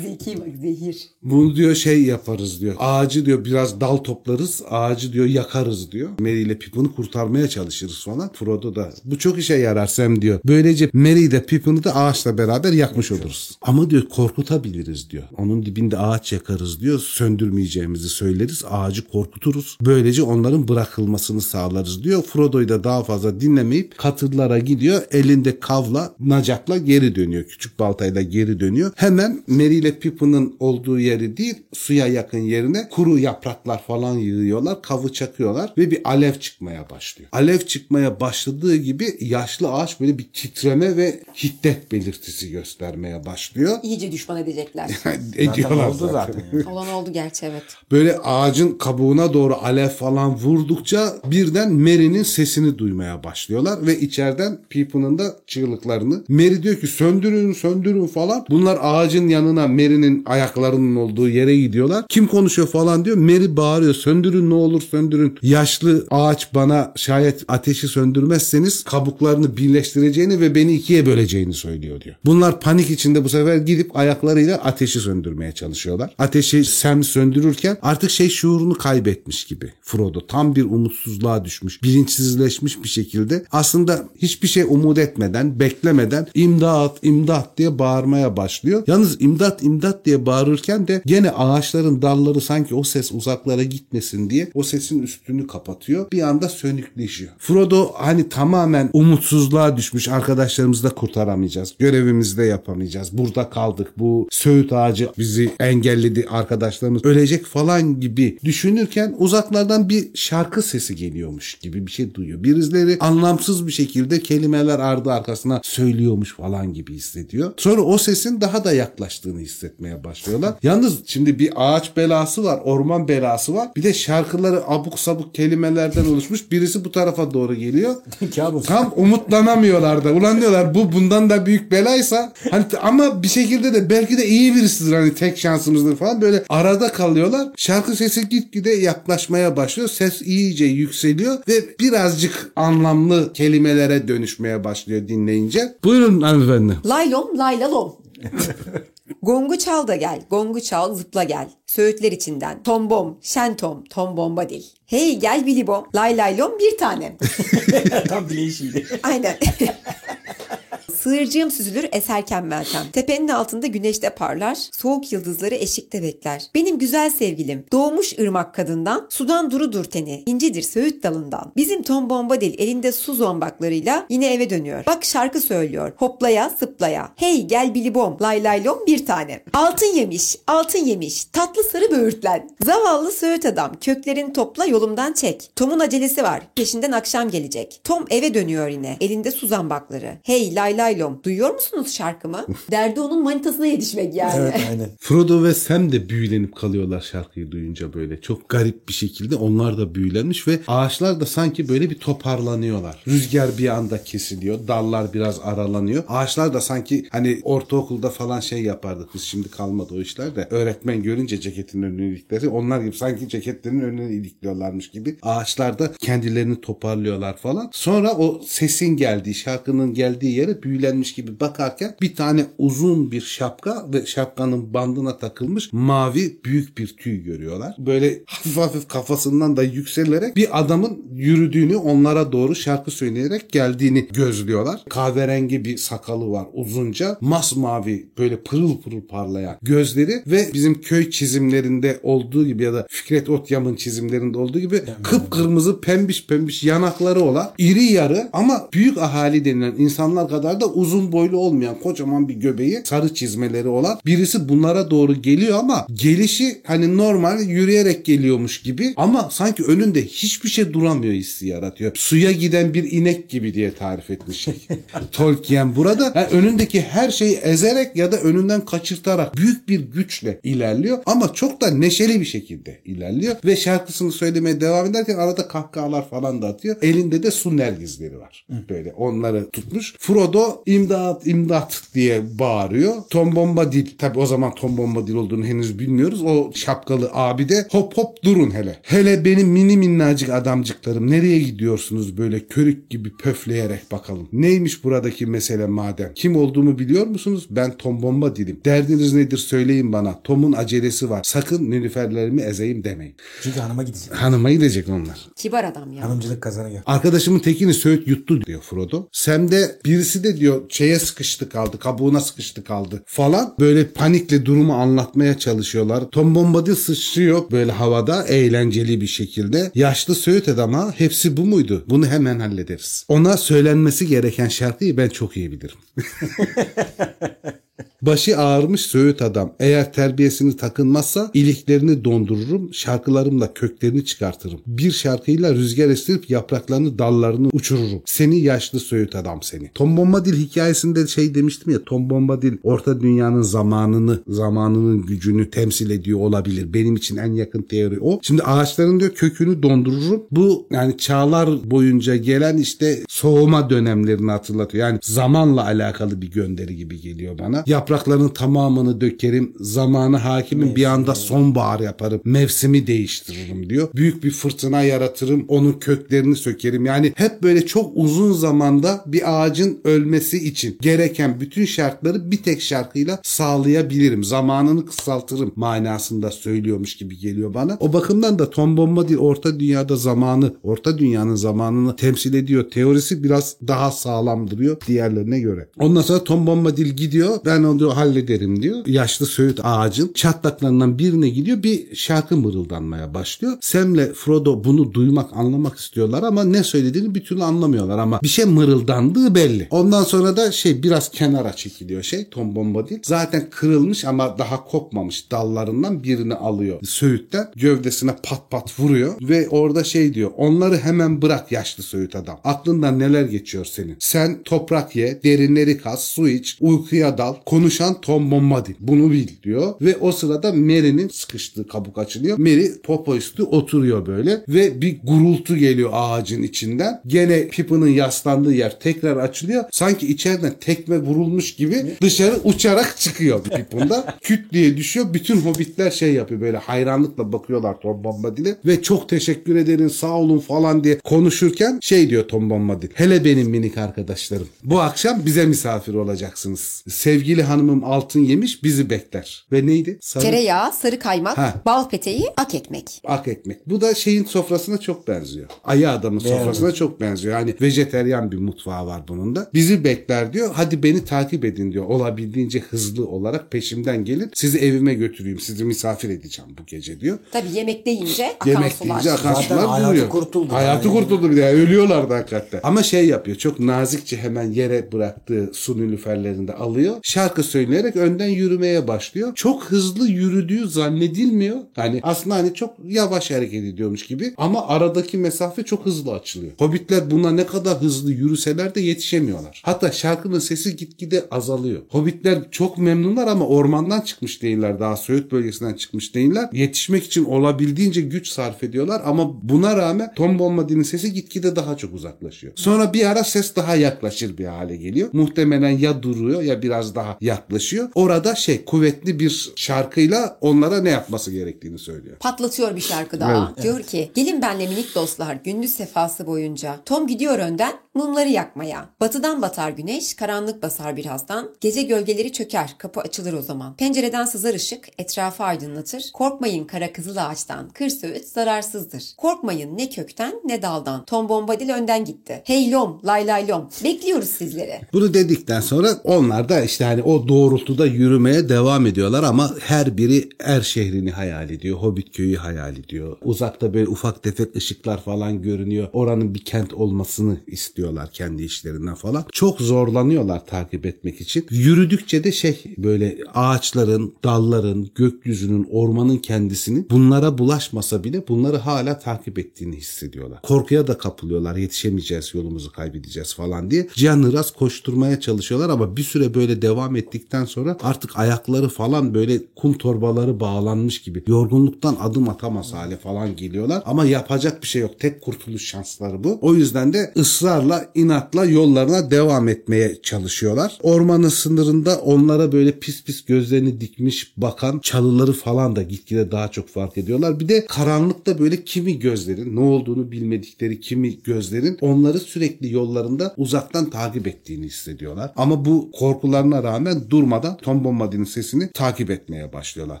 Zeki bak zehir. Bunu diyor şey yaparız diyor. Ağacı diyor biraz dal toplarız. Ağacı diyor yakarız diyor. Merry ile Pippin'i kurtarmaya çalışırız falan. Frodo da bu çok işe yarar Sam diyor. Böylece Merry de Pippin'i de ağaçla beraber yakmış oluruz. Ama diyor korkutabiliriz diyor. Onun dibinde ağaç yakarız diyor. Söndürmeyeceğimizi söyleriz. Ağacı korkuturuz. Böylece onların bırakılmasını sağlarız diyor. Frodo'yu da daha fazla dinlemeyip katırlara gidiyor. Elinde kavla, nacakla geri dönüyor. Küçük baltayla geri dönüyor. Hemen Merry ile Pippin'in olduğu yeri değil suya yakın yerine kuru yapraklar falan yığıyorlar. Kavı çakıyorlar ve bir alev çıkmaya başlıyor. Alev çıkmaya başladığı gibi yaşlı ağaç böyle bir titreme ve hiddet belirtisi göstermeye başlıyor. İyice düşman edecekler. Ediyorlar oldu zaten. zaten yani. Olan oldu gerçi evet. Böyle ağacın kabuğuna doğru alev falan vurdukça birden Mary'nin sesini duymaya başlıyorlar ve içeriden Pippin'in da çığlıklarını. Mary diyor ki söndürün söndürün falan. Bunlar ağacın yanına Mary'nin ayaklarının olduğu yere gidiyorlar. Kim konuşuyor falan diyor. Mary bağırıyor söndürün ne olur söndürün. Yaşlı ağaç bana şayet ateşi söndürmezseniz kabuklarını birleştireceğini ve beni ikiye böleceğini söylüyor diyor. Bunlar panik içinde bu sefer gidip ayaklarıyla ateşi söndürmeye çalışıyorlar. Ateşi Sam söndürürken artık şey şuurunu kaybetmiş gibi Frodo. Tam bir umutsuzluğa düşmüş. Bilinçsizleşmiş bir şekilde. Aslında hiçbir şey umut etmeden, beklemeden imdat, imdat diye bağırmaya başlıyor. Yalnız imdat, imdat diye bağırırken de gene ağaçların dalları sanki o ses uzaklara gitmesin diye o sesin üstünü kapatıyor. Bir anda sönükleşiyor. Frodo hani tamamen umutsuzluğa düşmüş. Arkadaşlarımızı da kurtaramayacağız. Görevimizi de yapamayacağız. Burada kaldık. Bu söğüt ağacı bizi engelledi. Arkadaşlarımız ölecek falan gibi düşünürken uzaklardan bir şarkı sesi geliyormuş gibi bir şey duyuyor. Birileri anlamsız bir şekilde kelimeler ardı arkasına söylüyormuş falan gibi hissediyor. Sonra o sesin daha da yaklaştığını hissetmeye başlıyorlar. Yalnız şimdi bir ağaç belası var, orman belası var. Bir de şarkıları abuk sabuk kelimelerden oluşmuş. Birisi bu tarafa doğru geliyor. Kabus. Tam umutlanamıyorlar da. Ulan diyorlar bu bundan da büyük belaysa hani ama bir şekilde de belki de iyi birisidir hani tek şansımızdır falan böyle arada kalıyorlar. Şarkı sesi gitgide yaklaşmaya başlıyor. Ses iyice yükseliyor ve birazcık anlamlı kelimelere dönüşmeye başlıyor dinleyince. Buyurun hanımefendi. Laylom laylalom. Gongu çal da gel, gongu çal zıpla gel. Söğütler içinden. Tombom, şentom, tom bomba dil. Hey gel bilibom, lay laylom bir tanem. Tam bileğişiydi. Aynen. Sığırcığım süzülür eserken Meltem. Tepenin altında güneşte parlar, soğuk yıldızları eşikte bekler. Benim güzel sevgilim, doğmuş ırmak kadından, sudan durudur teni, incidir söğüt dalından. Bizim Tom Bombadil elinde su zombaklarıyla yine eve dönüyor. Bak şarkı söylüyor, hoplaya sıplaya. Hey gel bilibom, lay laylom bir tane. Altın yemiş, altın yemiş, tatlı sarı böğürtlen. Zavallı söğüt adam, köklerini topla yolumdan çek. Tom'un acelesi var, peşinden akşam gelecek. Tom eve dönüyor yine, elinde su zambakları. Hey lay laylom, duyuyor musunuz şarkımı? Derdi onun manitasına yetişmek yani. Evet aynen. Frodo ve Sam de büyülenip kalıyorlar şarkıyı duyunca böyle. Çok garip bir şekilde onlar da büyülenmiş ve ağaçlar da sanki böyle bir toparlanıyorlar. Rüzgar bir anda kesiliyor. Dallar biraz aralanıyor. Ağaçlar da sanki hani ortaokulda falan şey yapardık biz şimdi kalmadı o işler de. Öğretmen görünce ceketin önünü ilikleri onlar gibi sanki ceketlerinin önünü ilikliyorlarmış gibi. Ağaçlar da kendilerini toparlıyorlar falan. Sonra o sesin geldiği, şarkının geldiği yere büyülenmiş gibi bakarken bir tane uzun bir şapka ve şapkanın bandına takılmış mavi büyük bir tüy görüyorlar. Böyle hafif hafif kafasından da yükselerek bir adamın yürüdüğünü onlara doğru şarkı söyleyerek geldiğini gözlüyorlar. Kahverengi bir sakalı var uzunca. Masmavi böyle pırıl pırıl parlayan gözleri ve bizim köy çizimlerinde olduğu gibi ya da Fikret Otyam'ın çizimlerinde olduğu gibi kıpkırmızı pembiş pembiş yanakları olan iri yarı ama büyük ahali denilen insanlar kadar da uzun boylu olmayan kocaman bir göbeği sarı çizmeleri olan birisi bunlara doğru geliyor ama gelişi hani normal yürüyerek geliyormuş gibi ama sanki önünde hiçbir şey duramıyor hissi yaratıyor. Suya giden bir inek gibi diye tarif etmiş Tolkien burada. Yani önündeki her şeyi ezerek ya da önünden kaçırtarak büyük bir güçle ilerliyor ama çok da neşeli bir şekilde ilerliyor ve şarkısını söylemeye devam ederken arada kahkahalar falan da atıyor. Elinde de su nergizleri var. Böyle onları tutmuş. Frodo imdat imdat diye bağırıyor. Tom Bombadil tabi o zaman Tom Bombadil olduğunu henüz bilmiyoruz. O şapkalı abi de hop hop durun hele. Hele benim mini minnacık adamcıklarım nereye gidiyorsunuz böyle körük gibi pöfleyerek bakalım. Neymiş buradaki mesele madem? Kim olduğumu biliyor musunuz? Ben Tom Bombadil'im. Derdiniz nedir söyleyin bana. Tom'un acelesi var. Sakın nüniferlerimi ezeyim demeyin. Çünkü hanıma gidecek. Hanıma gidecek onlar. Kibar adam ya. Hanımcılık kazanıyor. Arkadaşımın tekini Söğüt yuttu diyor Frodo. Sam de birisi de diyor şeye sıkıştı kaldı, kabuğuna sıkıştı kaldı falan. Böyle panikle durumu anlatmaya çalışıyorlar. Tom Bombadil sıçrıyor böyle havada eğlenceli bir şekilde. Yaşlı Söğüt adama hepsi bu muydu? Bunu hemen hallederiz. Ona söylenmesi gereken şarkıyı ben çok iyi bilirim. Başı ağırmış Söğüt adam. Eğer terbiyesini takınmazsa iliklerini dondururum. Şarkılarımla köklerini çıkartırım. Bir şarkıyla rüzgar estirip yapraklarını dallarını uçururum. Seni yaşlı Söğüt adam seni. Tom Bombadil hikayesinde şey demiştim ya Tom Bombadil orta dünyanın zamanını zamanının gücünü temsil ediyor olabilir. Benim için en yakın teori o. Şimdi ağaçların diyor kökünü dondururum. Bu yani çağlar boyunca gelen işte soğuma dönemlerini hatırlatıyor. Yani zamanla alakalı bir gönderi gibi geliyor bana. Yaprakların tamamını dökerim. Zamanı hakimim bir anda sonbahar yaparım. Mevsimi değiştiririm diyor. Büyük bir fırtına yaratırım. Onun köklerini sökerim. Yani hep böyle çok uzun zamanda bir ağacın ölmesi için gereken bütün şartları bir tek şarkıyla sağlayabilirim. Zamanını kısaltırım manasında söylüyormuş gibi geliyor bana. O bakımdan da Tom Bombadil orta dünyada zamanı, orta dünyanın zamanını temsil ediyor. Teorisi biraz daha sağlam duruyor diğerlerine göre. Ondan sonra Tom Bombadil gidiyor. Ben onu diyor, hallederim diyor. Yaşlı söğüt ağacın çatlaklarından birine gidiyor. Bir şarkı mırıldanmaya başlıyor. Sam'le Frodo bunu duymak, anlamak istiyorlar ama ne söylediğini bir türlü anlamıyorlar ama bir şey mırıldandığı belli. Ondan sonra da şey biraz kenara çekiliyor şey Tom Bombadil. Zaten kırılmış ama daha kopmamış dallarından birini alıyor söğütten. Gövdesine pat pat vuruyor ve orada şey diyor. Onları hemen bırak yaşlı söğüt adam. Aklından neler geçiyor senin? Sen toprak ye, derinleri kaz, su iç, uykuya dal. Konuşan Tom Bombadil. Bunu bil diyor. Ve o sırada Mary'nin sıkıştığı kabuk açılıyor. Mary popo üstü oturuyor böyle ve bir gurultu geliyor ağacın içinden. Gene Pippin'in yaslandığı yer tekrar açılıyor. Sanki içeriden tekme vurulmuş gibi dışarı uçarak çıkıyor Pippin'da. Küt diye düşüyor. Bütün hobbitler şey yapıyor böyle hayranlıkla bakıyorlar Tom Bombadil'e ve çok teşekkür ederim sağ olun falan diye konuşurken şey diyor Tom Bombadil. Hele benim minik arkadaşlarım. Bu akşam bize misafir olacaksınız. Sevgili hanımım altın yemiş bizi bekler. Ve neydi? Sarı Tereyağı, sarı kaymak, Ha. bal peteği, ak ekmek. ak ekmek. Bu da şeyin sofrasına çok benziyor. Ayı adamın sofrasına çok benziyor. Yani vejeteryan bir mutfağı var bunun da. Bizi bekler diyor. Hadi beni takip edin diyor. Olabildiğince hızlı olarak peşimden gelin. Sizi evime götüreyim. Sizi misafir edeceğim bu gece diyor. Tabii yemek deyince akan Yemek sular. deyince akan Zaten sular hayatı duruyor. kurtuldu. Hayatı Yani. kurtuldu bir de. Ölüyorlardı hakikaten. Ama şey yapıyor. Çok nazikçe hemen yere bıraktığı su nülüferlerini de alıyor. Şarkı söyleyerek önden yürümeye başlıyor. Çok hızlı yürüdüğü zannedilmiyor. Yani aslında hani çok yavaş hareket ediyormuş gibi. Ama aradaki mesafe çok hızlı açılıyor. Hobbitler buna ne kadar hızlı yürüseler de yetişemiyorlar. Hatta şarkının sesi gitgide azalıyor. Hobbitler çok memnunlar ama ormandan çıkmış değiller. Daha Söğüt bölgesinden çıkmış değiller. Yetişmek için olabildiğince güç sarf ediyorlar ama buna rağmen Tom Bombadil'in sesi gitgide daha çok uzaklaşıyor. Sonra bir ara ses daha yaklaşır bir hale geliyor. Muhtemelen ya duruyor ya biraz daha yaklaşıyor. Orada şey kuvvetli bir şarkıyla onlara ne yapması gerektiğini söylüyor. Patlatıyor bir şarkı daha. Diyor ki gelin benle minik dostlar gündüz sefası boyunca. Tom gidiyor önden mumları yakmaya. Batıdan batar güneş, karanlık basar birazdan. Gece gölgeleri çöker, kapı açılır o zaman. Pencereden sızar ışık, etrafı aydınlatır. Korkmayın kara kızıl ağaçtan, kır söğüt zararsızdır. Korkmayın ne kökten ne daldan. Tom Bombadil önden gitti. Hey lom, lay lay lom. Bekliyoruz sizleri. Bunu dedikten sonra onlar da işte hani o doğrultuda yürümeye devam ediyorlar ama her biri Er şehrini hayal ediyor. Hobbit köyü hayal ediyor. Uzakta böyle ufak tefek ışıklar falan görünüyor. Oranın bir kent olmasını istiyorlar kendi işlerinden falan. Çok zorlanıyorlar takip etmek için. Yürüdükçe de şey böyle ağaçların, dalların, gökyüzünün, ormanın kendisini bunlara bulaşmasa bile bunları hala takip ettiğini hissediyorlar. Korkuya da kapılıyorlar. Yetişemeyeceğiz, yolumuzu kaybedeceğiz falan diye. Cihan Iraz koşturmaya çalışıyorlar ama bir süre böyle devam ettikten sonra artık ayakları falan böyle kum torbaları bağlanmış gibi yorgunluktan adım atamaz hale falan geliyorlar. Ama yapacak bir şey yok. Tek kurtuluş şansları bu. O yüzden de ısrarla, inatla yollarına devam etmeye çalışıyorlar. Ormanın sınırında onlara böyle pis pis gözlerini dikmiş bakan çalıları falan da gitgide daha çok fark ediyorlar. Bir de karanlıkta böyle kimi gözlerin ne olduğunu bilmedikleri kimi gözlerin onları sürekli yollarında uzaktan takip ettiğini hissediyorlar. Ama bu korkularına rağmen durmadan Tom Bombadil'in sesini takip etmeye başlıyorlar.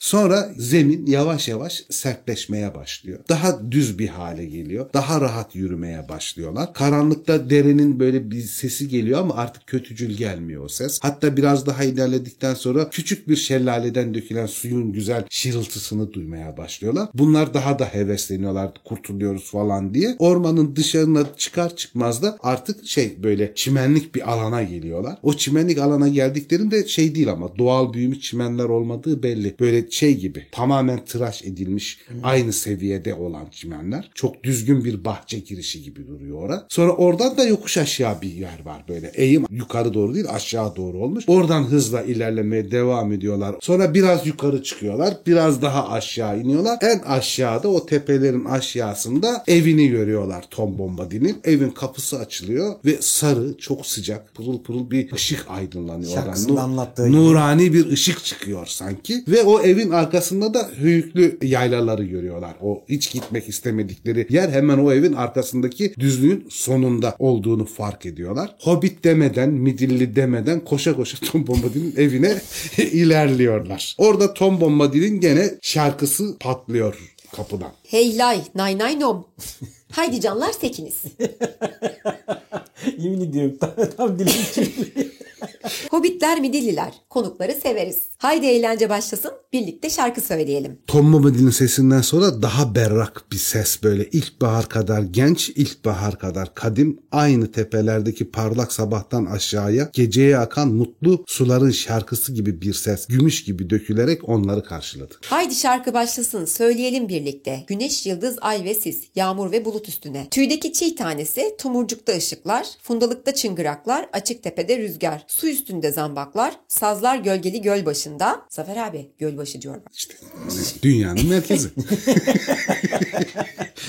Sonra zemin yavaş yavaş sertleşmeye başlıyor. Daha düz bir hale geliyor. Daha rahat yürümeye başlıyorlar. Karanlıkta derenin böyle bir sesi geliyor ama artık kötücül gelmiyor o ses. Hatta biraz daha ilerledikten sonra küçük bir şelaleden dökülen suyun güzel şırıltısını duymaya başlıyorlar. Bunlar daha da hevesleniyorlar kurtuluyoruz falan diye. Ormanın dışarına çıkar çıkmaz da artık şey böyle çimenlik bir alana geliyorlar. O çimenlik alana geldiklerinde şey değil ama doğal büyümüş çimenler olmadığı belli. Böyle şey gibi tamamen tıraş edilmiş aynı seviyede olan çimenler. Çok düzgün bir bahçe girişi gibi duruyor ora. Sonra oradan da yokuş aşağı bir yer var böyle. Eğim yukarı doğru değil aşağı doğru olmuş. Oradan hızla ilerlemeye devam ediyorlar. Sonra biraz yukarı çıkıyorlar. Biraz daha aşağı iniyorlar. En aşağıda o tepelerin aşağısında evini görüyorlar Tom Bombadil'in. Evin kapısı açılıyor ve sarı çok sıcak pırıl pırıl bir ışık aydınlanıyor. oradan. Şarkısında Nu- anlattığı gibi. Nurani bir ışık çıkıyor sanki. Ve o evin arkasında da höyüklü yaylaları görüyorlar. O hiç gitmek istemedikleri yer hemen o evin arkasındaki düzlüğün sonunda olduğunu fark ediyorlar. Hobbit demeden, Midilli demeden koşa koşa Tom Bombadil'in evine ilerliyorlar. Orada Tom Bombadil'in gene şarkısı patlıyor kapıdan. Hey lay nay nay nom. Haydi canlar sekiniz. Yemin ediyorum tam, tam dilim çekiliyor. Hobbitler midilliler. Konukları severiz. Haydi eğlence başlasın. Birlikte şarkı söyleyelim. Tom Bombadil'in sesinden sonra daha berrak bir ses böyle ilkbahar kadar genç, ilkbahar kadar kadim, aynı tepelerdeki parlak sabahtan aşağıya geceye akan mutlu suların şarkısı gibi bir ses gümüş gibi dökülerek onları karşıladı. Haydi şarkı başlasın. Söyleyelim birlikte. Güneş, yıldız, ay ve sis. Yağmur ve bulut üstüne. Tüydeki çiğ tanesi, tomurcukta ışıklar, fundalıkta çıngıraklar, açık tepede rüzgar, su üstünde zambaklar, sazlar gölgeli göl başında. Zafer abi gölbaşı diyor bak. İşte dünyanın merkezi.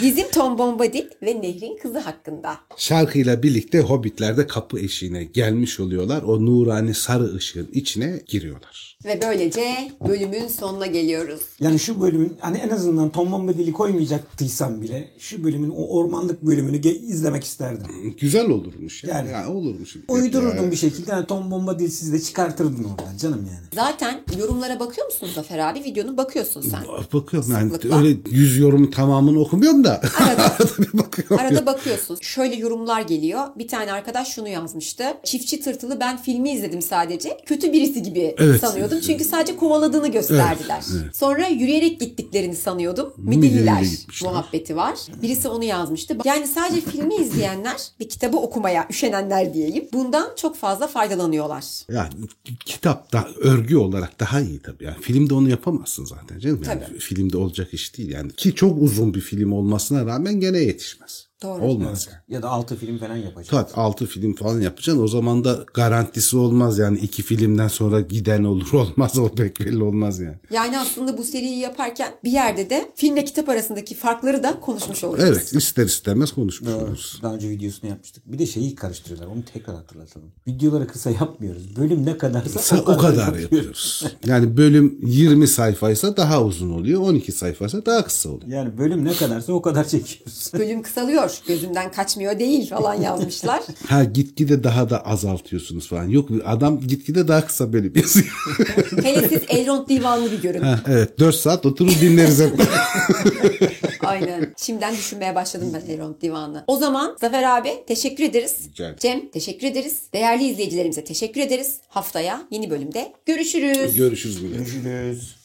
Bizim Tom Bombadil ve Nehrin Kızı hakkında. Şarkıyla birlikte hobbitler de kapı eşiğine gelmiş oluyorlar. O nurani sarı ışığın içine giriyorlar. Ve böylece bölümün sonuna geliyoruz. Yani şu bölümün hani en azından Tom Bombadil'i koymayacaktıysam bile şu bölümün o ormanlık bölümünü ge- izlemek isterdim. Güzel olurmuş ya. Yani- Yani, olurmuş. Uydururdum bir şekilde. Yani Tom Bombadil siz de çıkartırdın oradan canım yani. Zaten yorumlara bakıyor musun Zafer abi? Videonun bakıyorsun sen. Bakıyorum yani Sıklıkla. öyle yüz yorumun tamamını okumuyorum da. Arada. bir bakıyorum. Arada bakıyorsun. Şöyle yorumlar geliyor. Bir tane arkadaş şunu yazmıştı. Çiftçi Tırtılı ben filmi izledim sadece. Kötü birisi gibi Evet. sanıyordum. Çünkü sadece kovaladığını gösterdiler. Sonra yürüyerek gittiklerini sanıyordum. Midilliler muhabbeti var. Birisi onu yazmıştı. Yani sadece filmi izleyenler bir kitabı okumaya üşenenler diyeyim. Bundan çok fazla faydalanıyorlar. Yani kitap da örgü olarak daha iyi tabii. Yani filmde onu yapamazsın zaten canım. Yani Tabii. filmde olacak iş değil yani. Ki çok uzun bir film olmasına rağmen gene yetişmez. Doğru. Olmaz yani. Ya da altı film falan yapacak. Tabii 6 film falan yapacaksın. O zaman da garantisi olmaz yani. iki filmden sonra giden olur olmaz. O pek belli olmaz yani. Yani aslında bu seriyi yaparken bir yerde de filmle kitap arasındaki farkları da konuşmuş olacağız. Evet ister istemez konuşmuş oluruz. Daha önce videosunu yapmıştık. Bir de şeyi karıştırıyorlar. Onu tekrar hatırlatalım. Videoları kısa yapmıyoruz. Bölüm ne kadarsa Sa- o kadar yapıyoruz. Yani bölüm 20 sayfaysa daha uzun oluyor. 12 sayfaysa daha kısa oluyor. Yani bölüm ne kadarsa o kadar çekiyoruz. Bölüm kısalıyor, gözümden kaçmıyor değil falan yazmışlar. Ha gitgide daha da azaltıyorsunuz falan. Yok adam gitgide daha kısa bölüm yazıyor. Hele siz Elrond divanlı bir görün. Ha, evet 4 saat oturur dinleriz hep. Aynen. Şimdiden düşünmeye başladım ben Elrond divanı. O zaman Zafer abi teşekkür ederiz. Rica ederim. Cem teşekkür ederiz. Değerli izleyicilerimize teşekkür ederiz. Haftaya yeni bölümde görüşürüz. Görüşürüz bile. Görüşürüz.